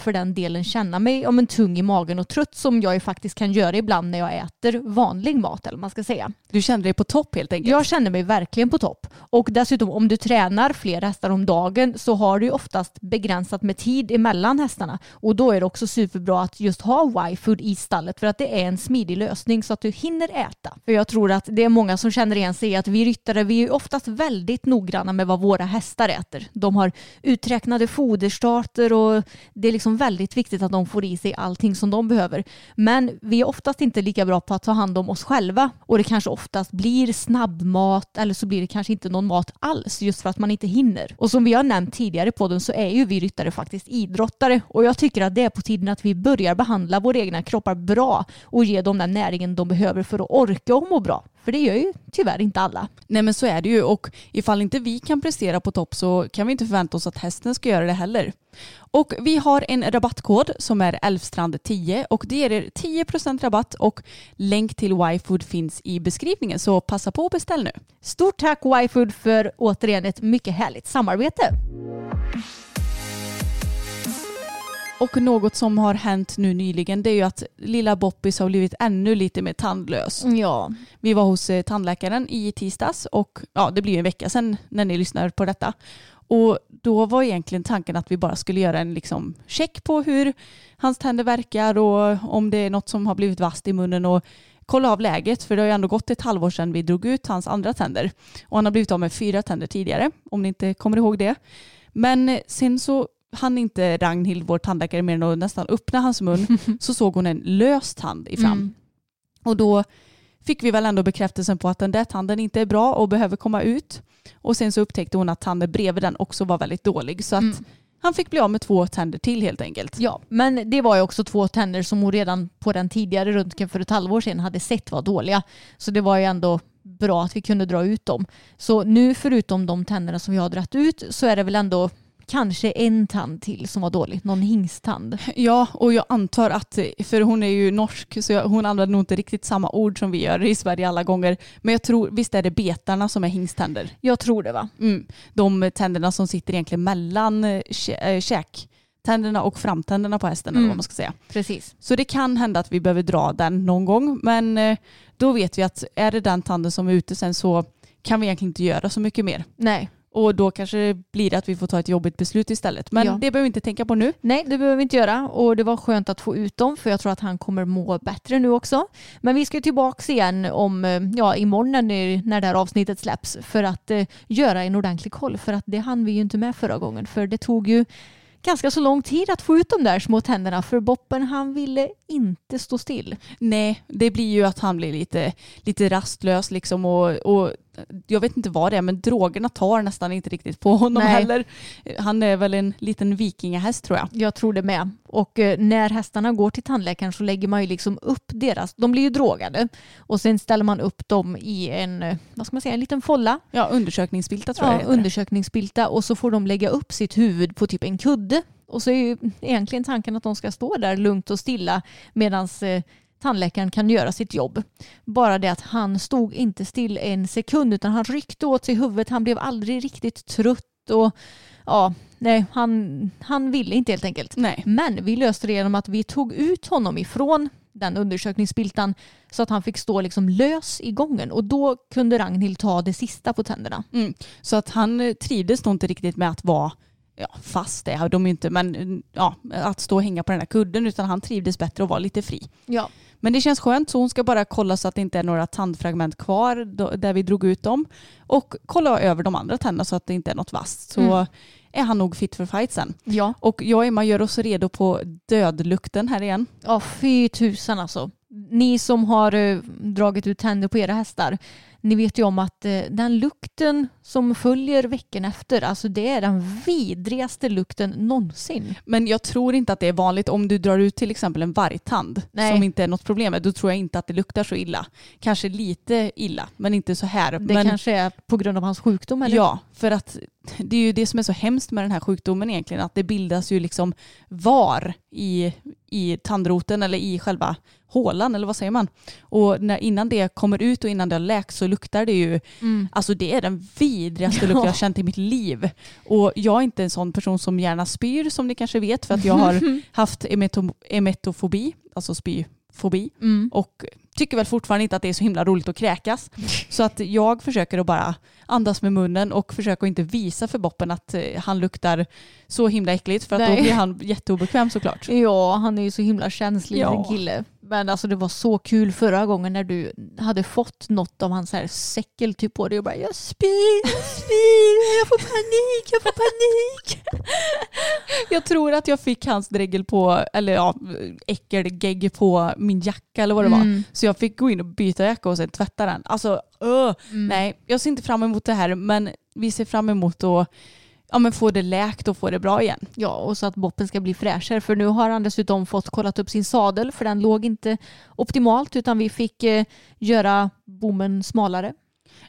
för den delen känna mig om en tung i magen och trött som jag ju faktiskt kan göra ibland när jag äter vanlig mat eller man ska säga. Du kände dig på topp helt enkelt? Jag känner mig verkligen på topp. Och dessutom om du tränar fler hästar om dagen så har du ju oftast begränsat med tid emellan hästarna. Och då är det också superbra att just ha Y-food i stallet för att det är en smidig lösning så att du hinner äta. För jag tror att det är många som känner igen sig i att vi ryttare vi är oftast väldigt noggranna med vad våra hästar äter. De har uträknade foderstarter och det är liksom väldigt viktigt att de får i sig allting som de behöver. Men vi är oftast inte lika bra på att ta hand om oss själva och det kanske oftast blir snabbmat eller så blir det kanske inte någon mat alls just för att man inte hinner. Och som vi har nämnt tidigare på den så är ju vi ryttare faktiskt idrottare och jag tycker att det är på tiden att vi börjar behandla våra egna kroppar bra och ge dem den näringen de behöver för att orka och må bra. För det gör ju tyvärr inte alla. Nej men så är det ju och ifall inte vi kan prestera på topp så kan vi inte förvänta oss att hästen ska göra det heller. Och vi har en rabattkod som är Älvstrand10 och det ger er 10% rabatt och länk till YFood finns i beskrivningen så passa på att beställ nu. Stort tack YFood för återigen ett mycket härligt samarbete. Och något som har hänt nu nyligen det är ju att lilla Boppis har blivit ännu lite mer tandlös. Ja. Vi var hos eh, tandläkaren i tisdags och ja, det blir ju en vecka sedan när ni lyssnar på detta. Och då var egentligen tanken att vi bara skulle göra en liksom check på hur hans tänder verkar och om det är något som har blivit vasst i munnen och kolla av läget för det har ju ändå gått ett halvår sedan vi drog ut hans andra tänder. Och han har blivit av med fyra tänder tidigare om ni inte kommer ihåg det. Men eh, sen så hann inte Ragnhild, vår tandläkare, mer än att nästan öppna hans mun så såg hon en lös tand i fram. Mm. Och då fick vi väl ändå bekräftelsen på att den där tanden inte är bra och behöver komma ut. Och sen så upptäckte hon att tanden bredvid den också var väldigt dålig. Så att Mm. han fick bli av med två tänder till helt enkelt. Ja, men det var ju också två tänder som hon redan på den tidigare röntgen för ett halvår sedan hade sett var dåliga. Så det var ju ändå bra att vi kunde dra ut dem. Så nu förutom de tänderna som vi har dragit ut så är det väl ändå kanske en tand till som var dålig. Någon hingstand. Ja, och jag antar att, för hon är ju norsk, så jag, hon använder nog inte riktigt samma ord som vi gör i Sverige alla gånger. Men jag tror, visst är det betarna som är hingsttänder? Jag tror det va? Mm. De tänderna som sitter egentligen mellan eh, kä- eh, käktänderna och framtänderna på hästen eller Mm. vad man ska säga. Precis. Så det kan hända att vi behöver dra den någon gång. Men eh, då vet vi att är det den tanden som är ute sen så kan vi egentligen inte göra så mycket mer. Nej. Och då kanske det blir att vi får ta ett jobbigt beslut istället. Men Ja. det behöver vi inte tänka på nu. Nej, det behöver vi inte göra och det var skönt att få ut dem för jag tror att han kommer må bättre nu också. Men vi ska tillbaka igen om, eh, ja, imorgon när, det här avsnittet släpps för att eh, göra en ordentlig koll för att det hann vi ju inte med förra gången för det tog ju ganska så lång tid att få ut de där små tänderna för Boppen han ville inte stå still. Nej, det blir ju att han blir lite, lite rastlös liksom och, och jag vet inte vad det är men drogerna tar nästan inte riktigt på honom Nej. heller. Han är väl en liten vikingahäst tror jag. Jag tror det med. Och eh, när hästarna går till tandläkaren så lägger man ju liksom upp deras, de blir ju drogade och sen ställer man upp dem i en, eh, vad ska man säga, en liten folla Ja, undersökningsbilta tror jag ja, det heter. undersökningsbilta och så får de lägga upp sitt huvud på typ en kudde. Och så är ju egentligen tanken att de ska stå där lugnt och stilla medan tandläkaren kan göra sitt jobb. Bara det att han stod inte still en sekund utan han ryckte åt sig huvudet. Han blev aldrig riktigt trött och ja, nej, han, han ville inte helt enkelt. Nej. Men vi löste det genom att vi tog ut honom ifrån den undersökningsspiltan så att han fick stå liksom lös i gången och då kunde Ragnhild ta det sista på tänderna. Mm. Så att han eh, trivdes nog inte riktigt med att vara ja, fast det är de ju inte, men mm, ja, att stå och hänga på den här kudden utan han trivdes bättre och var lite fri. Ja. Men det känns skönt så hon ska bara kolla så att det inte är några tandfragment kvar där vi drog ut dem och kolla över de andra tänderna så att det inte är något vasst. Så Mm. är han nog fit för fight sen. Ja. Och jag och Emma gör oss redo på dödlukten här igen. Ja, fy tusan alltså. Ni som har eh, dragit ut tänder på era hästar, ni vet ju om att eh, den lukten som följer veckan efter, alltså det är den vidrigaste lukten någonsin. Men jag tror inte att det är vanligt om du drar ut till exempel en vargtand Nej. som inte är något problem med. Då tror jag inte att det luktar så illa. Kanske lite illa men inte så här. Det men, kanske är på grund av hans sjukdom eller? Ja, för att det är ju det som är så hemskt med den här sjukdomen egentligen. Att det bildas ju liksom var i, i tandroten eller i själva hålan eller vad säger man. Och när, innan det kommer ut och innan det har läkt så luktar det ju, Mm. alltså det är den vidrigaste lukt jag har känt i mitt liv. Och jag är inte en sån person som gärna spyr som ni kanske vet för att jag har haft emeto, emetofobi, alltså spyfobi. Mm. Och tycker väl fortfarande inte att det är så himla roligt att kräkas. Så att jag försöker att bara andas med munnen och försöker att inte visa för Boppen att eh, han luktar så himla äckligt för att Nej. då blir han jätteobekväm såklart. Ja, han är ju så himla känslig Ja. kille. Men alltså det var så kul förra gången när du hade fått något av hans här säckel typ på dig och bara jag spyr, jag spyr, jag får panik, jag får panik. Jag tror att jag fick hans dregel på, eller ja, äckelgegg på min jacka eller vad det var. Mm. Så jag fick gå in och byta jacka och sen tvätta den. Alltså, öh. nej, jag ser inte fram emot det här men vi ser fram emot att ja, men få det läkt och få det bra igen. Ja, och så att boppen ska bli fräschare. För nu har han dessutom fått kollat upp sin sadel för den låg inte optimalt utan vi fick eh, göra bommen smalare.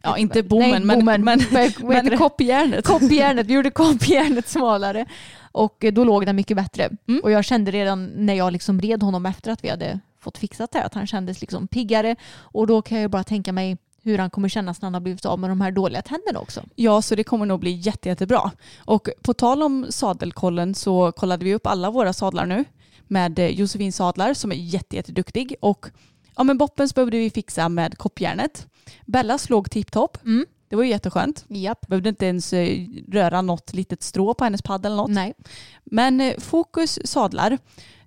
Ja, inte bommen, Nej, men, bommen. men, men det? koppjärnet. Koppjärnet, vi gjorde koppjärnet smalare och eh, då låg den mycket bättre. Mm. Och jag kände redan när jag liksom red honom efter att vi hade fått fixat det här att han kändes liksom piggare och då kan jag bara tänka mig hur han kommer kännas när han har blivit av med de här dåliga tänderna också. Ja, så det kommer nog bli jätte, jättebra. Och på tal om sadelkollen så kollade vi upp alla våra sadlar nu med eh, Josefin Sadlar som är jätte, jätteduktig. Och ja, men Boppens behövde vi fixa med koppjärnet. Bellas låg tipptopp. Mm. Det var ju jätteskönt. Japp. Behövde inte ens eh, röra något litet strå på hennes padd eller något. Nej. Men eh, Fokus sadlar.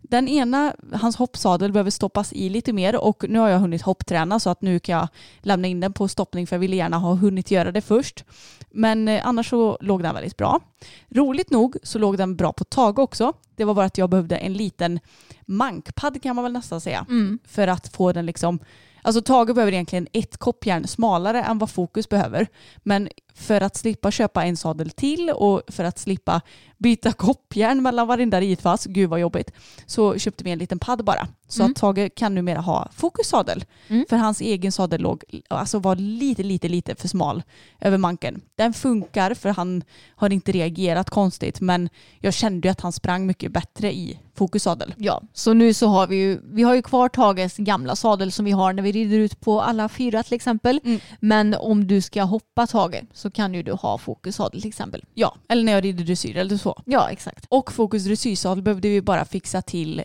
Den ena, hans hoppsadel behöver stoppas i lite mer och nu har jag hunnit hoppträna så att nu kan jag lämna in den på stoppning för jag ville gärna ha hunnit göra det först. Men eh, annars så låg den väldigt bra. Roligt nog så låg den bra på tag också. Det var bara att jag behövde en liten mankpadd kan man väl nästan säga. Mm. För att få den liksom Alltså Tage behöver egentligen ett koppjärn smalare än vad Fokus behöver. Men för att slippa köpa en sadel till och för att slippa byta koppjärn mellan varenda ridpass, gud vad jobbigt, så köpte vi en liten padd bara. Så Mm. att Tage kan numera ha fokussadel. Mm. För hans egen sadel låg, alltså var lite, lite, lite för smal över manken. Den funkar för han har inte reagerat konstigt men jag kände ju att han sprang mycket bättre i fokussadel. Ja, så nu så har vi ju, vi har ju kvar Tages gamla sadel som vi har när vi rider ut på alla fyra till exempel. Mm. Men om du ska hoppa Tage så kan ju du ha fokussadel till exempel. Ja, eller när jag rider dressyr eller så. Ja, exakt. Och Fokus dressyrsadel behövde vi bara fixa till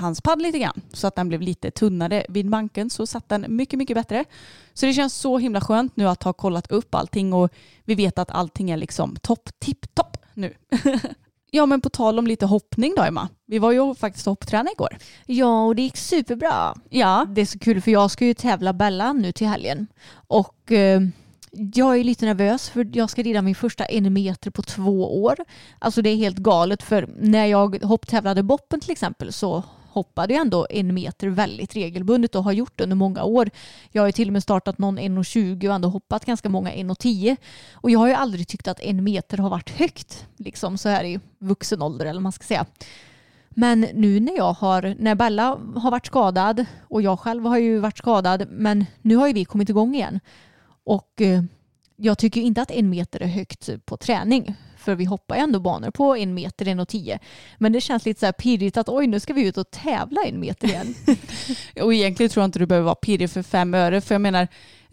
hans padd lite grann så att den blev lite tunnare vid manken så satt den mycket, mycket bättre. Så det känns så himla skönt nu att ha kollat upp allting och vi vet att allting är liksom topp, tipp, topp nu. ja, men på tal om lite hoppning då Emma. Vi var ju faktiskt hoppträna igår. Ja, och det gick superbra. Ja, Det är så kul för jag ska ju tävla Bella nu till helgen. Och eh, jag är lite nervös för jag ska rida min första en meter på två år. Alltså det är helt galet för när jag hopptävlade Boppen till exempel så hoppade jag ändå en meter väldigt regelbundet och har gjort under många år. Jag har ju till och med startat någon 1,20 och ändå hoppat ganska många 1,10. Och jag har ju aldrig tyckt att en meter har varit högt liksom så här i vuxen ålder eller vad man ska säga. Men nu när jag har, när Bella har varit skadad och jag själv har ju varit skadad men nu har ju vi kommit igång igen. Och eh, jag tycker inte att en meter är högt på träning. För vi hoppar ändå banor på en meter, en och tio. Men det känns lite så här pirrigt att oj nu ska vi ut och tävla en meter igen. Och egentligen tror jag inte du behöver vara pirrig för fem öre. För jag menar,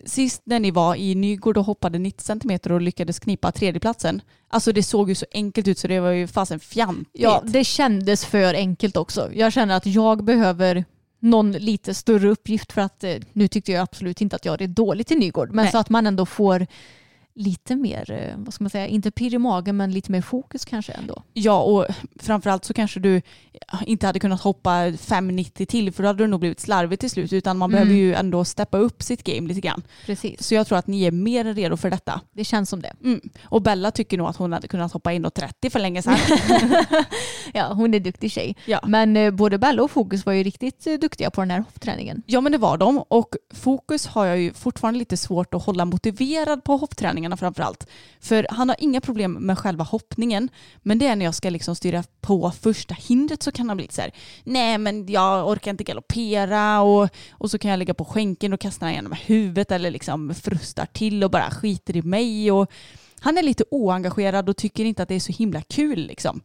sist när ni var i Nygård och hoppade 90 centimeter och lyckades knipa tredjeplatsen. Alltså det såg ju så enkelt ut så det var ju fasen fjantigt. Ja, det kändes för enkelt också. Jag känner att jag behöver någon lite större uppgift för att eh, nu tyckte jag absolut inte att jag är dåligt i Nygård. Men Nej. så att man ändå får lite mer, eh, vad ska man säga, inte pirr i magen men lite mer fokus kanske ändå. Ja, och framförallt så kanske du inte hade kunnat hoppa 5,90 till för då hade du nog blivit slarvig till slut. Utan man Mm. behöver ju ändå steppa upp sitt game lite grann. Precis, Så jag tror att ni är mer redo för detta. det känns som det. Mm. Och Bella tycker nog att hon hade kunnat hoppa 1,30 för länge sedan. Ja, hon är duktig tjej. Ja. Men eh, både Bella och Fokus var ju riktigt eh, duktiga på den här hoppträningen. Ja men det var de och fokus har jag ju fortfarande lite svårt att hålla motiverad på framför framförallt. För han har inga problem med själva hoppningen men det är när jag ska liksom styra på första hindret så kan han bli lite så här nej men jag orkar inte galoppera och, och så kan jag lägga på skänken och kasta den genom huvudet eller liksom frustar till och bara skiter i mig och han är lite oengagerad och tycker inte att det är så himla kul liksom.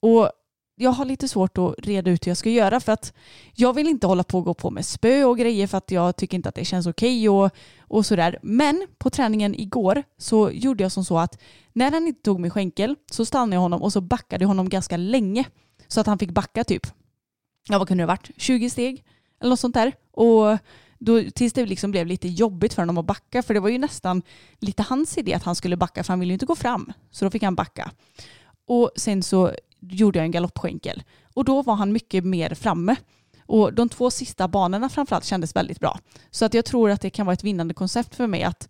Och jag har lite svårt att reda ut hur jag ska göra för att jag vill inte hålla på och gå på med spö och grejer för att jag tycker inte att det känns okej och, och sådär. Men på träningen igår så gjorde jag som så att när han inte tog min skänkel så stannade jag honom och så backade jag honom ganska länge. Så att han fick backa typ, ja vad kunde det ha varit, 20 steg eller något sånt där. Och då, tills det liksom blev lite jobbigt för honom att backa för det var ju nästan lite hans idé att han skulle backa för han ville ju inte gå fram. Så då fick han backa. Och sen så gjorde jag en galoppskänkel. Och då var han mycket mer framme. Och de två sista banorna framförallt kändes väldigt bra. Så att jag tror att det kan vara ett vinnande koncept för mig att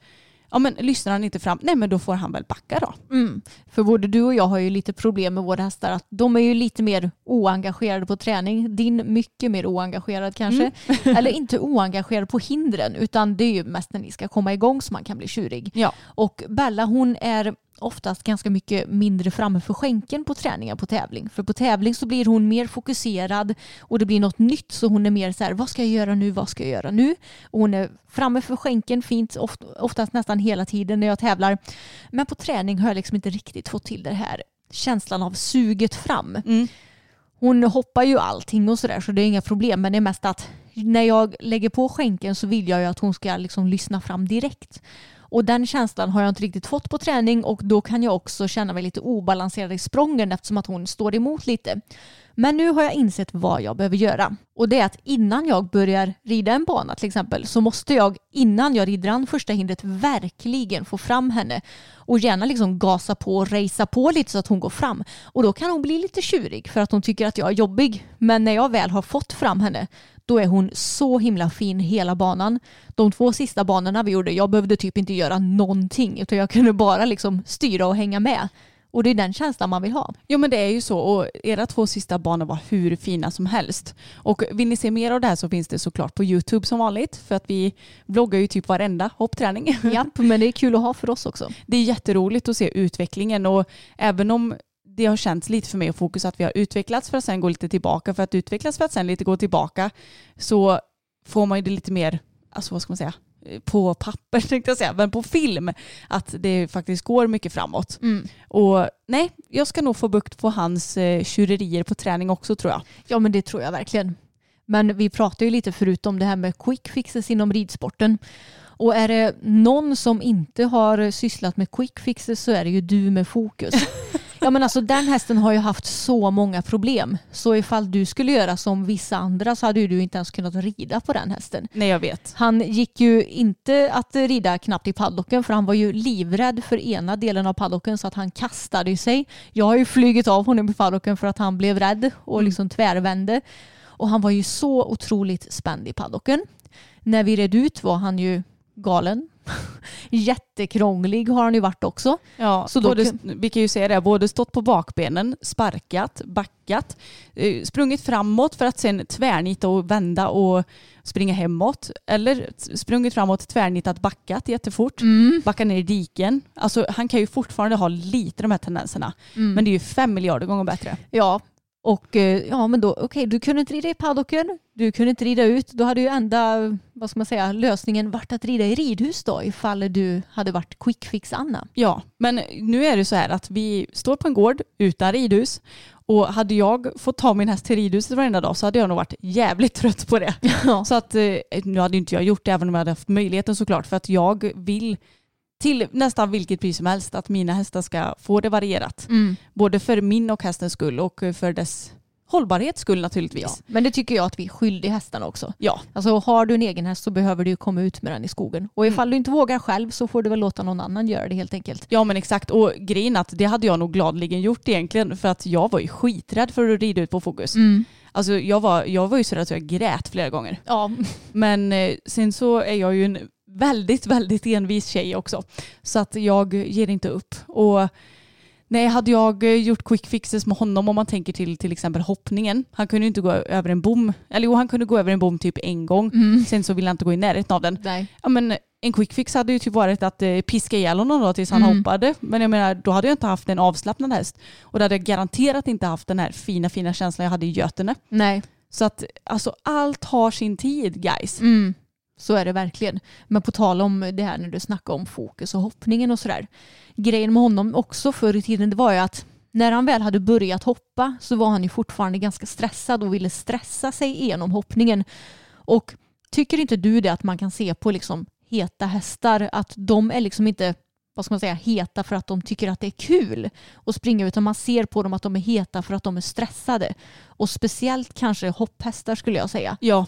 ja men lyssnar han inte fram, nej men då får han väl backa då. Mm. För både du och jag har ju lite problem med våra hästar. Att de är ju lite mer oengagerade på träning. Din mycket mer oengagerad kanske. Eller inte oengagerad på hindren utan det är ju mest när ni ska komma igång så man kan bli tjurig. Ja. Och Bella hon är oftast ganska mycket mindre framme för skänken på träningar på tävling. För på tävling så blir hon mer fokuserad och det blir något nytt så hon är mer så här, vad ska jag göra nu, vad ska jag göra nu? Och hon är framme för skänken fint, oft, oftast nästan hela tiden när jag tävlar. Men på träning har jag liksom inte riktigt fått till det här känslan av suget fram. Mm. Hon hoppar ju allting och sådär så det är inga problem men det är mest att när jag lägger på skänken så vill jag ju att hon ska liksom lyssna fram direkt. Och den känslan har jag inte riktigt fått på träning och då kan jag också känna mig lite obalanserad i sprången eftersom att hon står emot lite. Men nu har jag insett vad jag behöver göra. Och det är att innan jag börjar rida en bana till exempel så måste jag innan jag rider an första hindret verkligen få fram henne och gärna liksom gasa på och racea på lite så att hon går fram. Och då kan hon bli lite tjurig för att hon tycker att jag är jobbig. Men när jag väl har fått fram henne då är hon så himla fin hela banan. De två sista banorna vi gjorde, jag behövde typ inte göra någonting utan jag kunde bara liksom styra och hänga med. Och det är den känslan man vill ha. Jo men det är ju så och era två sista banor var hur fina som helst. Och vill ni se mer av det här så finns det såklart på YouTube som vanligt för att vi vloggar ju typ varenda hoppträning. Japp, men det är kul att ha för oss också. Det är jätteroligt att se utvecklingen och även om det har känts lite för mig och fokus att vi har utvecklats för att sen gå lite tillbaka för att utvecklas för att sen lite gå tillbaka så får man ju det lite mer, alltså vad ska man säga, på papper tänkte jag säga, men på film att det faktiskt går mycket framåt. Mm. Och nej, jag ska nog få bukt på hans eh, tjurerier på träning också tror jag. Ja men det tror jag verkligen. Men vi pratade ju lite förut om det här med quick fixes inom ridsporten. Och är det någon som inte har sysslat med quick fixes så är det ju du med fokus. Ja men alltså den hästen har ju haft så många problem. Så ifall du skulle göra som vissa andra så hade ju du inte ens kunnat rida på den hästen. Nej jag vet. Han gick ju inte att rida knappt i paddocken för han var ju livrädd för ena delen av paddocken så att han kastade sig. Jag har ju flugit av honom i paddocken för att han blev rädd och liksom tvärvände. Och han var ju så otroligt spänd i paddocken. När vi red ut var han ju galen. Jättekrånglig har han ju varit också. Ja, Så då både, vi kan ju säga det, både stått på bakbenen, sparkat, backat, eh, sprungit framåt för att sen tvärnita och vända och springa hemåt. Eller sprungit framåt, tvärnitat, backat jättefort, backa ner i diken. Alltså han kan ju fortfarande ha lite de här tendenserna. Men det är ju fem miljarder gånger bättre. Ja, Och eh, ja men då, okej du kunde inte rida i paddocken, du kunde inte rida ut. Då hade ju enda, vad ska man säga, lösningen varit att rida i ridhus då ifall du hade varit quick fix Anna. Ja, men nu är det så här att vi står på en gård utan ridhus och hade jag fått ta min häst till ridhuset varenda dag så hade jag nog varit jävligt trött på det. Ja. Så att eh, nu hade inte jag gjort det även om jag hade haft möjligheten såklart för att jag vill till nästan vilket pris som helst att mina hästar ska få det varierat. Mm. Både för min och hästens skull och för dess hållbarhets skull naturligtvis. Ja. Men det tycker jag att vi är skyldiga hästarna också. Ja. Alltså har du en egen häst så behöver du komma ut med den i skogen. Och ifall du inte vågar själv så får du väl låta någon annan göra det helt enkelt. Ja men exakt och grejen att det hade jag nog gladeligen gjort egentligen för att jag var ju skiträdd för att rida ut på fokus. Alltså jag var, jag var ju så rädd att jag grät flera gånger. Ja. Men eh, sen så är jag ju en väldigt, väldigt envis tjej också. Så att jag ger inte upp. Och nej, hade jag gjort quick fixes med honom om man tänker till till exempel hoppningen. Han kunde inte gå över en bom. Eller jo, han kunde gå över en bom typ en gång. Sen så ville han inte gå i närheten av den. Nej. Ja, men en quick fix hade ju typ varit att eh, piska ihjäl honom då tills han Mm. hoppade. Men jag menar, då hade jag inte haft en avslappnad häst. Och då hade jag garanterat inte haft den här fina, fina känslan jag hade i Götene. Nej. Så att alltså allt har sin tid guys. Mm. Så är det verkligen. Men på tal om det här när du snackar om fokus och hoppningen och sådär. Grejen med honom också förr i tiden det var ju att när han väl hade börjat hoppa så var han ju fortfarande ganska stressad och ville stressa sig igenom hoppningen. Och tycker inte du det att man kan se på liksom heta hästar att de är liksom inte vad ska man säga, heta för att de tycker att det är kul att springa utan man ser på dem att de är heta för att de är stressade. Och speciellt kanske hopphästar skulle jag säga. Ja,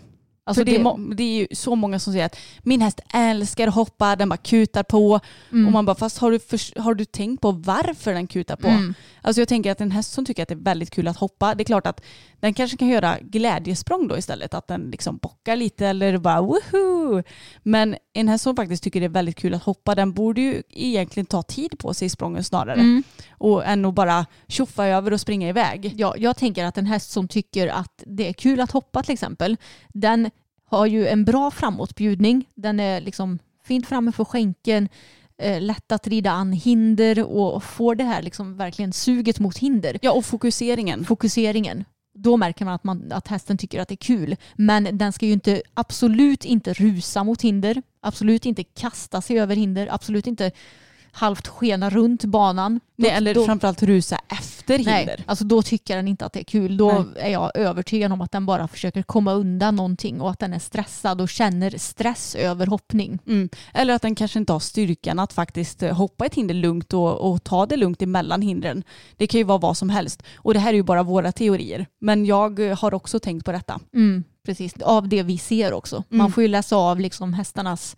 Alltså det, är det- är ju så många som säger att min häst älskar att hoppa, den bara kutar på. Mm. Och man bara, fast har du, för, har du tänkt på varför den kutar på? Mm. Alltså jag tänker att en häst som tycker att det är väldigt kul att hoppa, det är klart att den kanske kan göra glädjesprång då istället. Att den liksom bockar lite eller bara woho! Men en häst som faktiskt tycker det är väldigt kul att hoppa, den borde ju egentligen ta tid på sig i sprången snarare. Mm. Och än att bara tjoffa över och springa iväg. Ja, jag tänker att en häst som tycker att det är kul att hoppa till exempel, den har ju en bra framåtbjudning. Den är liksom fint framme för skänken, eh, lätt att rida an hinder och får det här liksom verkligen suget mot hinder. Ja och fokuseringen. Fokuseringen. Då märker man att, man att hästen tycker att det är kul. Men den ska ju inte, absolut inte rusa mot hinder. Absolut inte kasta sig över hinder. Absolut inte halvt skena runt banan. Nej, Då- eller då- framförallt rusa efter hinder. Nej, alltså då tycker den inte att det är kul. Då Nej. är jag övertygad om att den bara försöker komma undan någonting och att den är stressad och känner stress över hoppning. Mm. Eller att den kanske inte har styrkan att faktiskt eh, hoppa ett hinder lugnt och, och ta det lugnt emellan hindren. Det kan ju vara vad som helst. Och det här är ju bara våra teorier. Men jag eh, har också tänkt på detta. Mm, precis, av det vi ser också. Man Mm. får ju läsa av liksom hästarnas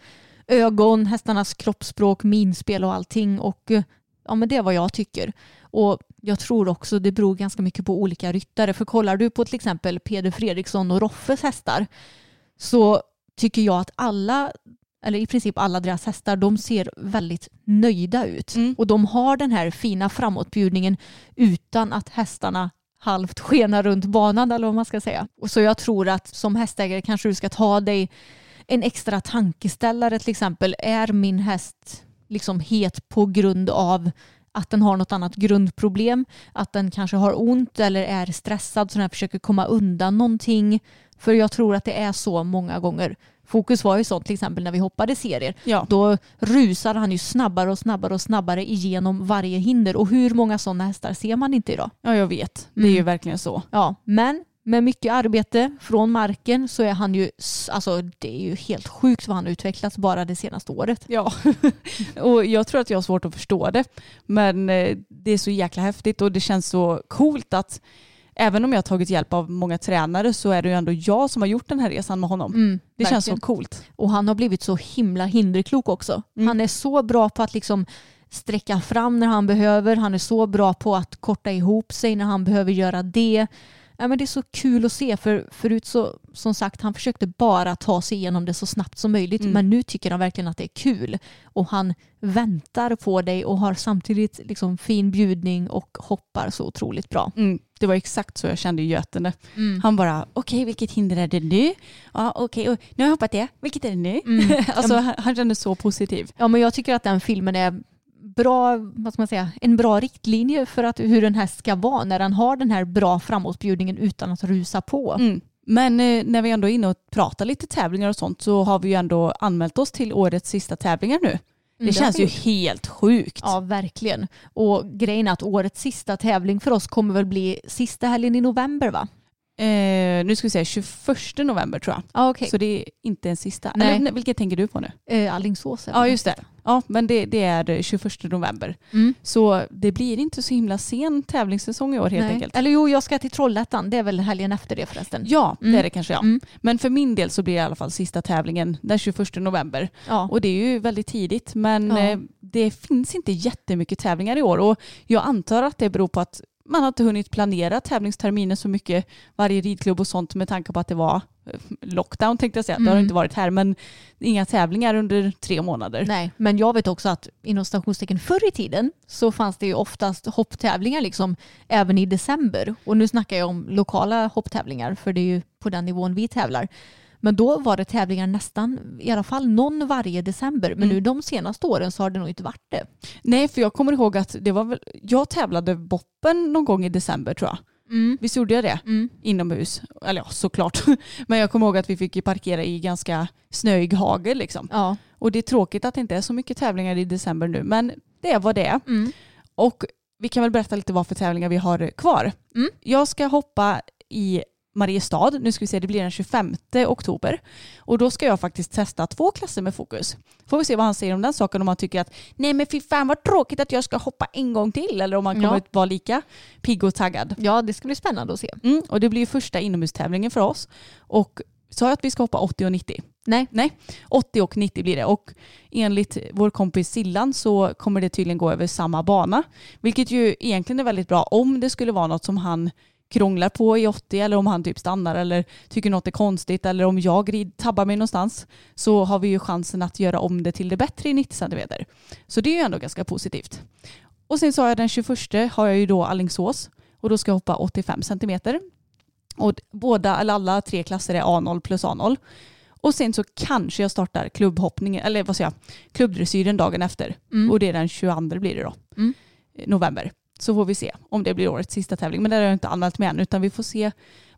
ögon, hästarnas kroppsspråk, minspel och allting. Och eh, ja, men det är vad jag tycker. Och jag tror också det beror ganska mycket på olika ryttare. För kollar du på till exempel Peder Fredriksson och Roffes hästar så tycker jag att alla, eller i princip alla deras hästar, de ser väldigt nöjda ut. Mm. Och de har den här fina framåtbjudningen utan att hästarna halvt skenar runt banan eller vad man ska säga. Och så jag tror att som hästägare kanske du ska ta dig en extra tankeställare till exempel. Är min häst liksom het på grund av att den har något annat grundproblem, att den kanske har ont eller är stressad så den försöker komma undan någonting. För jag tror att det är så många gånger. Fokus var ju sånt till exempel när vi hoppade serier. Ja. Då rusade han ju snabbare och snabbare och snabbare igenom varje hinder. Och hur många sådana hästar ser man inte idag? ja, jag vet. Det är ju Mm. verkligen så. Ja, men med mycket arbete från marken så är han ju, alltså det är ju helt sjukt vad han har utvecklats bara det senaste året. Ja, och jag tror att jag har svårt att förstå det. Men eh, det är så jäkla häftigt och det känns så coolt att även om jag har tagit hjälp av många tränare så är det ju ändå jag som har gjort den här resan med honom. Mm, det känns verkligen. så coolt. Och han har blivit så himla hinderklok också. Mm. Han är så bra på att liksom sträcka fram när han behöver. Han är så bra på att korta ihop sig när han behöver göra det. Ja, men det är så kul att se för förut så som sagt han försökte bara ta sig igenom det så snabbt som möjligt Mm. men nu tycker han verkligen att det är kul och han väntar på dig och har samtidigt liksom fin bjudning och hoppar så otroligt bra. Mm, det var exakt så jag kände i Götene. Han bara, okej vilket hinder är det nu? Ja okej, och nu har jag hoppat det. Vilket är det nu? Mm. alltså han, han kände så positiv. Ja men jag tycker att den filmen är bra, vad ska man säga, en bra riktlinje för att, hur en häst ska vara när den har den här bra framåtbjudningen utan att rusa på. Mm. Men eh, när vi ändå är inne och pratar lite tävlingar och sånt så har vi ju ändå anmält oss till årets sista tävlingar nu. Det Mm, känns ju helt sjukt. Ja, verkligen. Och grejen är att årets sista tävling för oss kommer väl bli sista helgen i november va? Eh, nu ska vi säga 21 november tror jag. Ja, okej. Så det är inte en sista. Nej. Eller, vilket tänker du på nu? Eh, Alingsås. Ja något. just det. Ja men det, det är 21 november. Mm. Så det blir inte så himla sen tävlingssäsong i år helt Nej. enkelt. Eller jo, jag ska till Trollhättan. Det är väl helgen efter det förresten. Ja, det Mm. är det kanske ja. Mm. Men för min del så blir det i alla fall sista tävlingen den 21 november. Ja. Och det är ju väldigt tidigt men Ja. eh, det finns inte jättemycket tävlingar i år och jag antar att det beror på att man har inte hunnit planera tävlingsterminen så mycket varje ridklubb och sånt med tanke på att det var eh, lockdown tänkte jag säga. Det har Mm. inte varit här men inga tävlingar under tre månader. Nej, men jag vet också att inom stationstecken förr i tiden så fanns det ju oftast hopptävlingar liksom även i december. Och nu snackar jag om lokala hopptävlingar för det är ju på den nivån vi tävlar. Men då var det tävlingar nästan, i alla fall någon varje december. Men Mm. nu de senaste åren så har det nog inte varit det. Nej för jag kommer ihåg att det var väl, jag tävlade boppen någon gång i december tror jag. Mm. Visst gjorde jag det? Mm. Inomhus. Eller ja, såklart. Men jag kommer ihåg att vi fick parkera i ganska snöig hagel liksom. Ja. Och det är tråkigt att det inte är så mycket tävlingar i december nu. Men det vad det. Mm. Och vi kan väl berätta lite vad för tävlingar vi har kvar. Mm. Jag ska hoppa i Mariestad. Nu ska vi se, det blir den 25 oktober. Och då ska jag faktiskt testa två klasser med fokus. Får vi se vad han säger om den saken. Om han tycker att nej men fy fan vad tråkigt att jag ska hoppa en gång till. Eller om han kommer Ja. att vara lika pigg och taggad. ja, det ska bli spännande att se. Mm, och det blir ju första inomhustävlingen för oss. Och sa jag att vi ska hoppa 80 och 90? Nej. Nej, 80 och 90 blir det. Och enligt vår kompis Sillan så kommer det tydligen gå över samma bana. Vilket ju egentligen är väldigt bra om det skulle vara något som han krånglar på i 80 eller om han typ stannar eller tycker något är konstigt eller om jag tabbar mig någonstans så har vi ju chansen att göra om det till det bättre i 90 cm. Så det är ju ändå ganska positivt. Och sen sa jag den 21 har jag ju då Allingsås och då ska jag hoppa 85 cm. Och båda, eller alla tre klasser är A0 plus A0. Och sen så kanske jag startar klubbhoppningen, eller vad säger jag, klubbdressyren dagen efter. Mm. Och det är den 22 blir det då. Mm. November. Så får vi se om det blir årets sista tävling. Men det har jag inte anmält mig än utan vi får se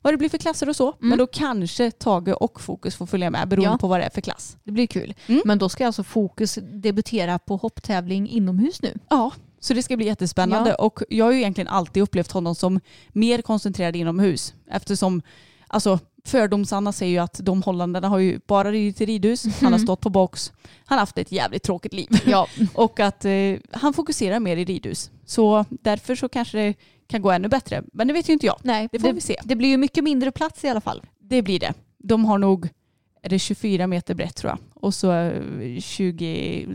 vad det blir för klasser och så. Mm. Men då kanske Tage och Fokus får följa med beroende Ja. på vad det är för klass. Det blir kul. Mm. Men då ska alltså Fokus debutera på hopptävling inomhus nu. Ja, så det ska bli jättespännande. Ja. Och jag har ju egentligen alltid upplevt honom som mer koncentrerad inomhus. Eftersom, alltså fördomsanna säger ju att de holländarna har ju bara ridit i ridhus, han har stått på box, han har haft ett jävligt tråkigt liv. Ja, Och att eh, han fokuserar mer i ridhus. Så därför så kanske det kan gå ännu bättre. Men det vet ju inte jag. nej, Det får vi se. Det blir ju mycket mindre plats i alla fall. Det blir det. De har nog, är det 24 meter brett tror jag. Och så eh, 20,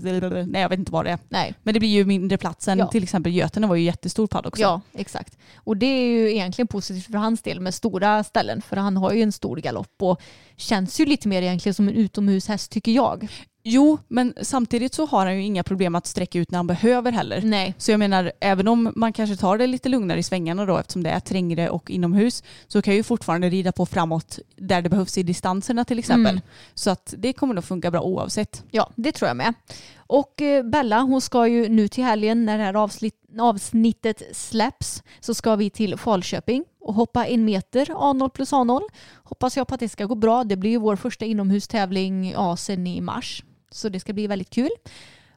nej jag vet inte vad det är. Nej. Men det blir ju mindre plats än Ja. till exempel Götene var ju jättestor padd också. Ja, exakt. Och det är ju egentligen positivt för hans del med stora ställen för han har ju en stor galopp och känns ju lite mer egentligen som en utomhushäst tycker jag. Jo, men samtidigt så har han ju inga problem att sträcka ut när han behöver heller. Nej. Så jag menar, även om man kanske tar det lite lugnare i svängarna då eftersom det är trängre och inomhus så kan jag ju fortfarande rida på framåt där det behövs i distanserna till exempel. Mm. Så att det kommer nog funka bra oavsett. Ja, det tror jag med. Och eh, Bella, hon ska ju nu till helgen när det här avsnitt, avsnittet släpps så ska vi till Falköping och hoppa en meter A0 plus A0. Hoppas jag på att det ska gå bra. Det blir ju vår första inomhustävling ja, sen i mars. Så det ska bli väldigt kul.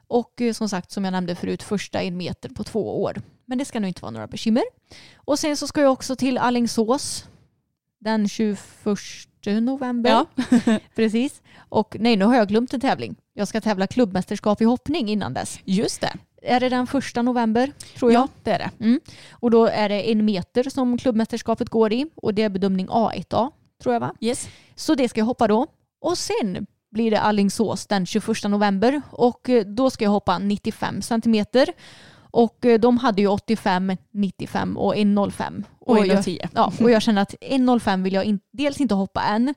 Och eh, som sagt, som jag nämnde förut, första en meter på två år. Men det ska nog inte vara några bekymmer. Och sen så ska jag också till Allingsås den 21 november. Ja. Precis. Och nej, nu har jag glömt en tävling. Jag ska tävla klubbmästerskap i hoppning innan dess. Just det. Är det den första november? Tror jag. Ja, det är det. Och då är det en meter som klubbmästerskapet går i och det är bedömning A1A, tror jag va? Yes. Så det ska jag hoppa då. Och sen blir det Allingsås den 21 november och eh, då ska jag hoppa 95 centimeter. Och eh, de hade ju 85, 95 och 1,05. Och jag- 1,10. Ja, och jag känner att 1,05 vill jag in, dels inte hoppa än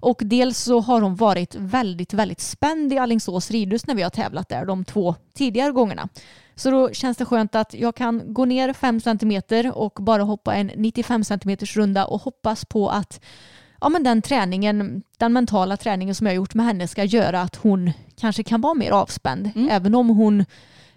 och dels så har hon varit väldigt, väldigt spänd i Allingsås ridhus när vi har tävlat där de två tidigare gångerna. Så då känns det skönt att jag kan gå ner 5 cm och bara hoppa en 95 cm runda och hoppas på att ja, men den träningen, den mentala träningen som jag har gjort med henne ska göra att hon kanske kan vara mer avspänd. Mm. Även om hon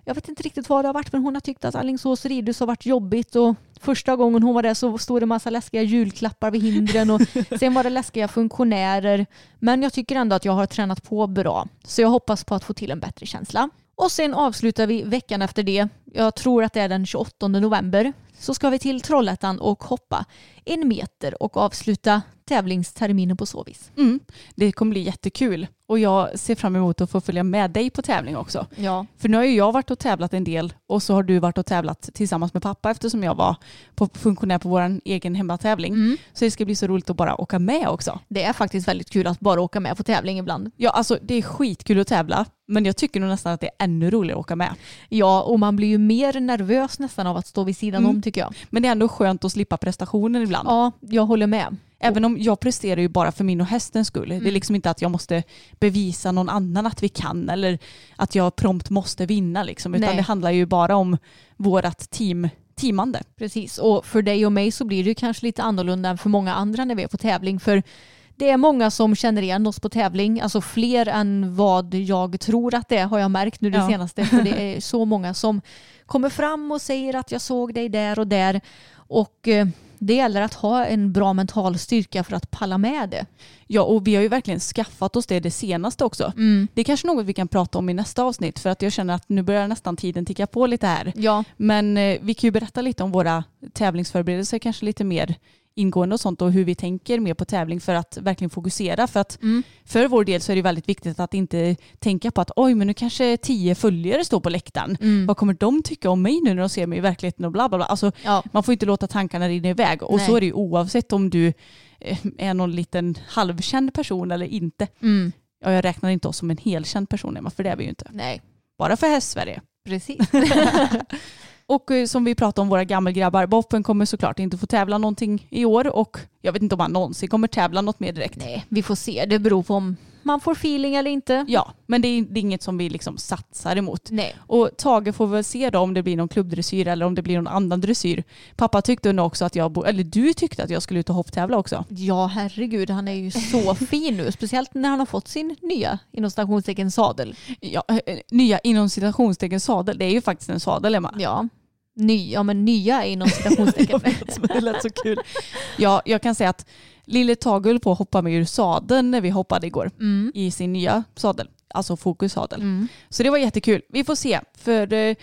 jag vet inte riktigt vad det har varit men hon har tyckt att Alingsås ridhus har varit jobbigt och första gången hon var där så stod det massa läskiga julklappar vid hindren och sen var det läskiga funktionärer. Men jag tycker ändå att jag har tränat på bra så jag hoppas på att få till en bättre känsla. Och sen avslutar vi veckan efter det, jag tror att det är den 28 november, så ska vi till Trollhättan och hoppa en meter och avsluta tävlingsterminen på så vis. Mm. Det kommer bli jättekul och jag ser fram emot att få följa med dig på tävling också. Ja. För nu har ju jag varit och tävlat en del och så har du varit och tävlat tillsammans med pappa eftersom jag var på funktionär på vår egen hemmatävling. Mm. Så det ska bli så roligt att bara åka med också. Det är faktiskt väldigt kul att bara åka med på tävling ibland. Ja, alltså det är skitkul att tävla men jag tycker nog nästan att det är ännu roligare att åka med. Ja, och man blir ju mer nervös nästan av att stå vid sidan Mm. om tycker jag. Men det är ändå skönt att slippa prestationen ibland. Ja, jag håller med. Även om jag presterar ju bara för min och hästens skull. Det är Mm. liksom inte att jag måste bevisa någon annan att vi kan eller att jag prompt måste vinna liksom. Utan Nej. det handlar ju bara om vårat team, teamande. Precis, och för dig och mig så blir det kanske lite annorlunda än för många andra när vi är på tävling. För det är många som känner igen oss på tävling, alltså fler än vad jag tror att det är har jag märkt nu det Ja. senaste. För det är så många som kommer fram och säger att jag såg dig där och där. Och eh, det gäller att ha en bra mental styrka för att palla med det. Ja och vi har ju verkligen skaffat oss det det senaste också. Det är kanske något vi kan prata om i nästa avsnitt för att jag känner att nu börjar nästan tiden ticka på lite här. Ja, Men eh, vi kan ju berätta lite om våra tävlingsförberedelser kanske lite mer ingående och sånt och hur vi tänker mer på tävling för att verkligen fokusera. För att Mm. för vår del så är det väldigt viktigt att inte tänka på att oj men nu kanske tio följare står på läktaren. Mm. Vad kommer de tycka om mig nu när de ser mig i verkligheten och bla bla bla. Alltså, ja. man får inte låta tankarna rinna iväg och Nej. så är det ju oavsett om du eh, är någon liten halvkänd person eller inte. Mm. Ja, jag räknar inte oss som en helkänd person Emma, för det är vi ju inte. Nej, Bara för Häst-Sverige. precis. Och eh, som vi pratade om, våra gammelgrabbar, Boppen kommer såklart inte få tävla någonting i år och jag vet inte om han någonsin kommer tävla något mer direkt. Nej, vi får se. Det beror på om man får feeling eller inte. Ja, men det är, det är inget som vi liksom satsar emot. Nej. Och Tage får väl se då om det blir någon klubbdressyr eller om det blir någon annan dressyr. Pappa tyckte nog också att jag, eller du tyckte att jag skulle ut och hopptävla också. Ja, herregud, han är ju så fin nu. Speciellt när han har fått sin nya, inom stationstecken, sadel. Ja, eh, nya inom citationstecken sadel, det är ju faktiskt en sadel Emma. Ja, ny, ja men nya inom citationstecken. det lät så kul. Ja, jag kan säga att lille Tage höll på att hoppa med ur sadeln när vi hoppade igår Mm. i sin nya sadel, alltså fokussadel. Mm. Så det var jättekul. Vi får se, för eh,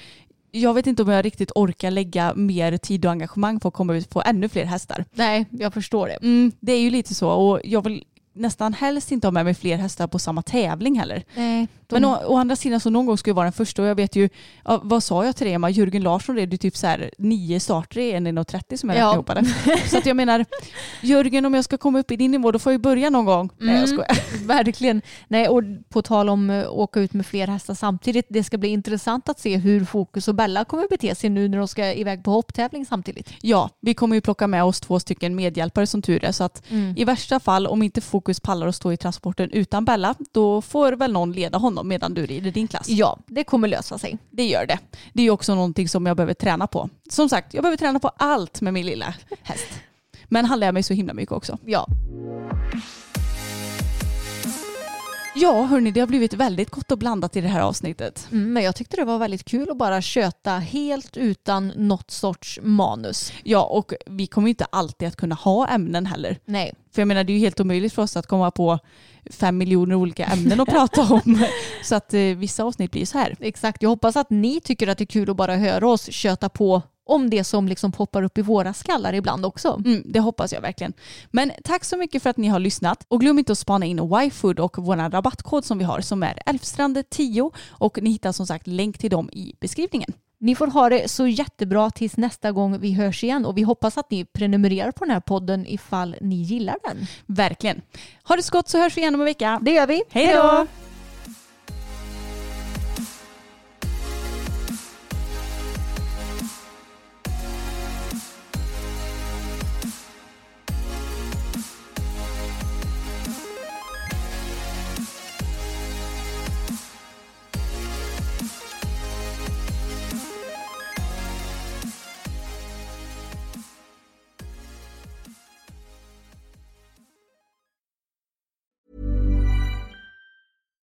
jag vet inte om jag riktigt orkar lägga mer tid och engagemang på att komma ut på ännu fler hästar. Nej, jag förstår det. Mm, det är ju lite så och jag vill nästan helst inte ha med mig fler hästar på samma tävling heller. Nej, de, Men å, å andra sidan så någon gång ska jag vara den första och jag vet ju, ja, vad sa jag till dig Emma, Jörgen Larsson red ju typ så här nio starter i en 1.30 som jag Ja. räknade ihop. Så att jag menar, Jörgen om jag ska komma upp i din nivå då får jag ju börja någon gång. Nej jag Mm. skojar. Verkligen. Nej, och på tal om att åka ut med fler hästar samtidigt, det ska bli intressant att se hur Fokus och Bella kommer bete sig nu när de ska iväg på hopptävling samtidigt. Ja, vi kommer ju plocka med oss två stycken medhjälpare som tur är så att Mm. i värsta fall om inte Fokus pallar att stå i transporten utan Bella då får väl någon leda honom medan du rider din klass. Ja, det kommer lösa sig. Det gör det. Det är också någonting som jag behöver träna på. Som sagt, jag behöver träna på allt med min lilla häst. Men han lär mig så himla mycket också. Ja, Ja, hörni, det har blivit väldigt gott och blandat i det här avsnittet. mm, men jag tyckte det var väldigt kul att bara köta helt utan något sorts manus. Ja, och vi kommer inte alltid att kunna ha ämnen heller. Nej, För jag menar, det är ju helt omöjligt för oss att komma på fem miljoner olika ämnen att prata om. Så att eh, vissa avsnitt blir så här. exakt. Jag hoppas att ni tycker att det är kul att bara höra oss köta på om det som liksom poppar upp i våra skallar ibland också. Mm, det hoppas jag verkligen. Men tack så mycket för att ni har lyssnat. Och glöm inte att spana in YFood och vår rabattkod som vi har som är Älvstrand10 och ni hittar som sagt länk till dem i beskrivningen. Ni får ha det så jättebra tills nästa gång vi hörs igen och vi hoppas att ni prenumererar på den här podden ifall ni gillar den. Verkligen. Ha det så gott så hörs vi igen om en vecka. Det gör vi. Hej då!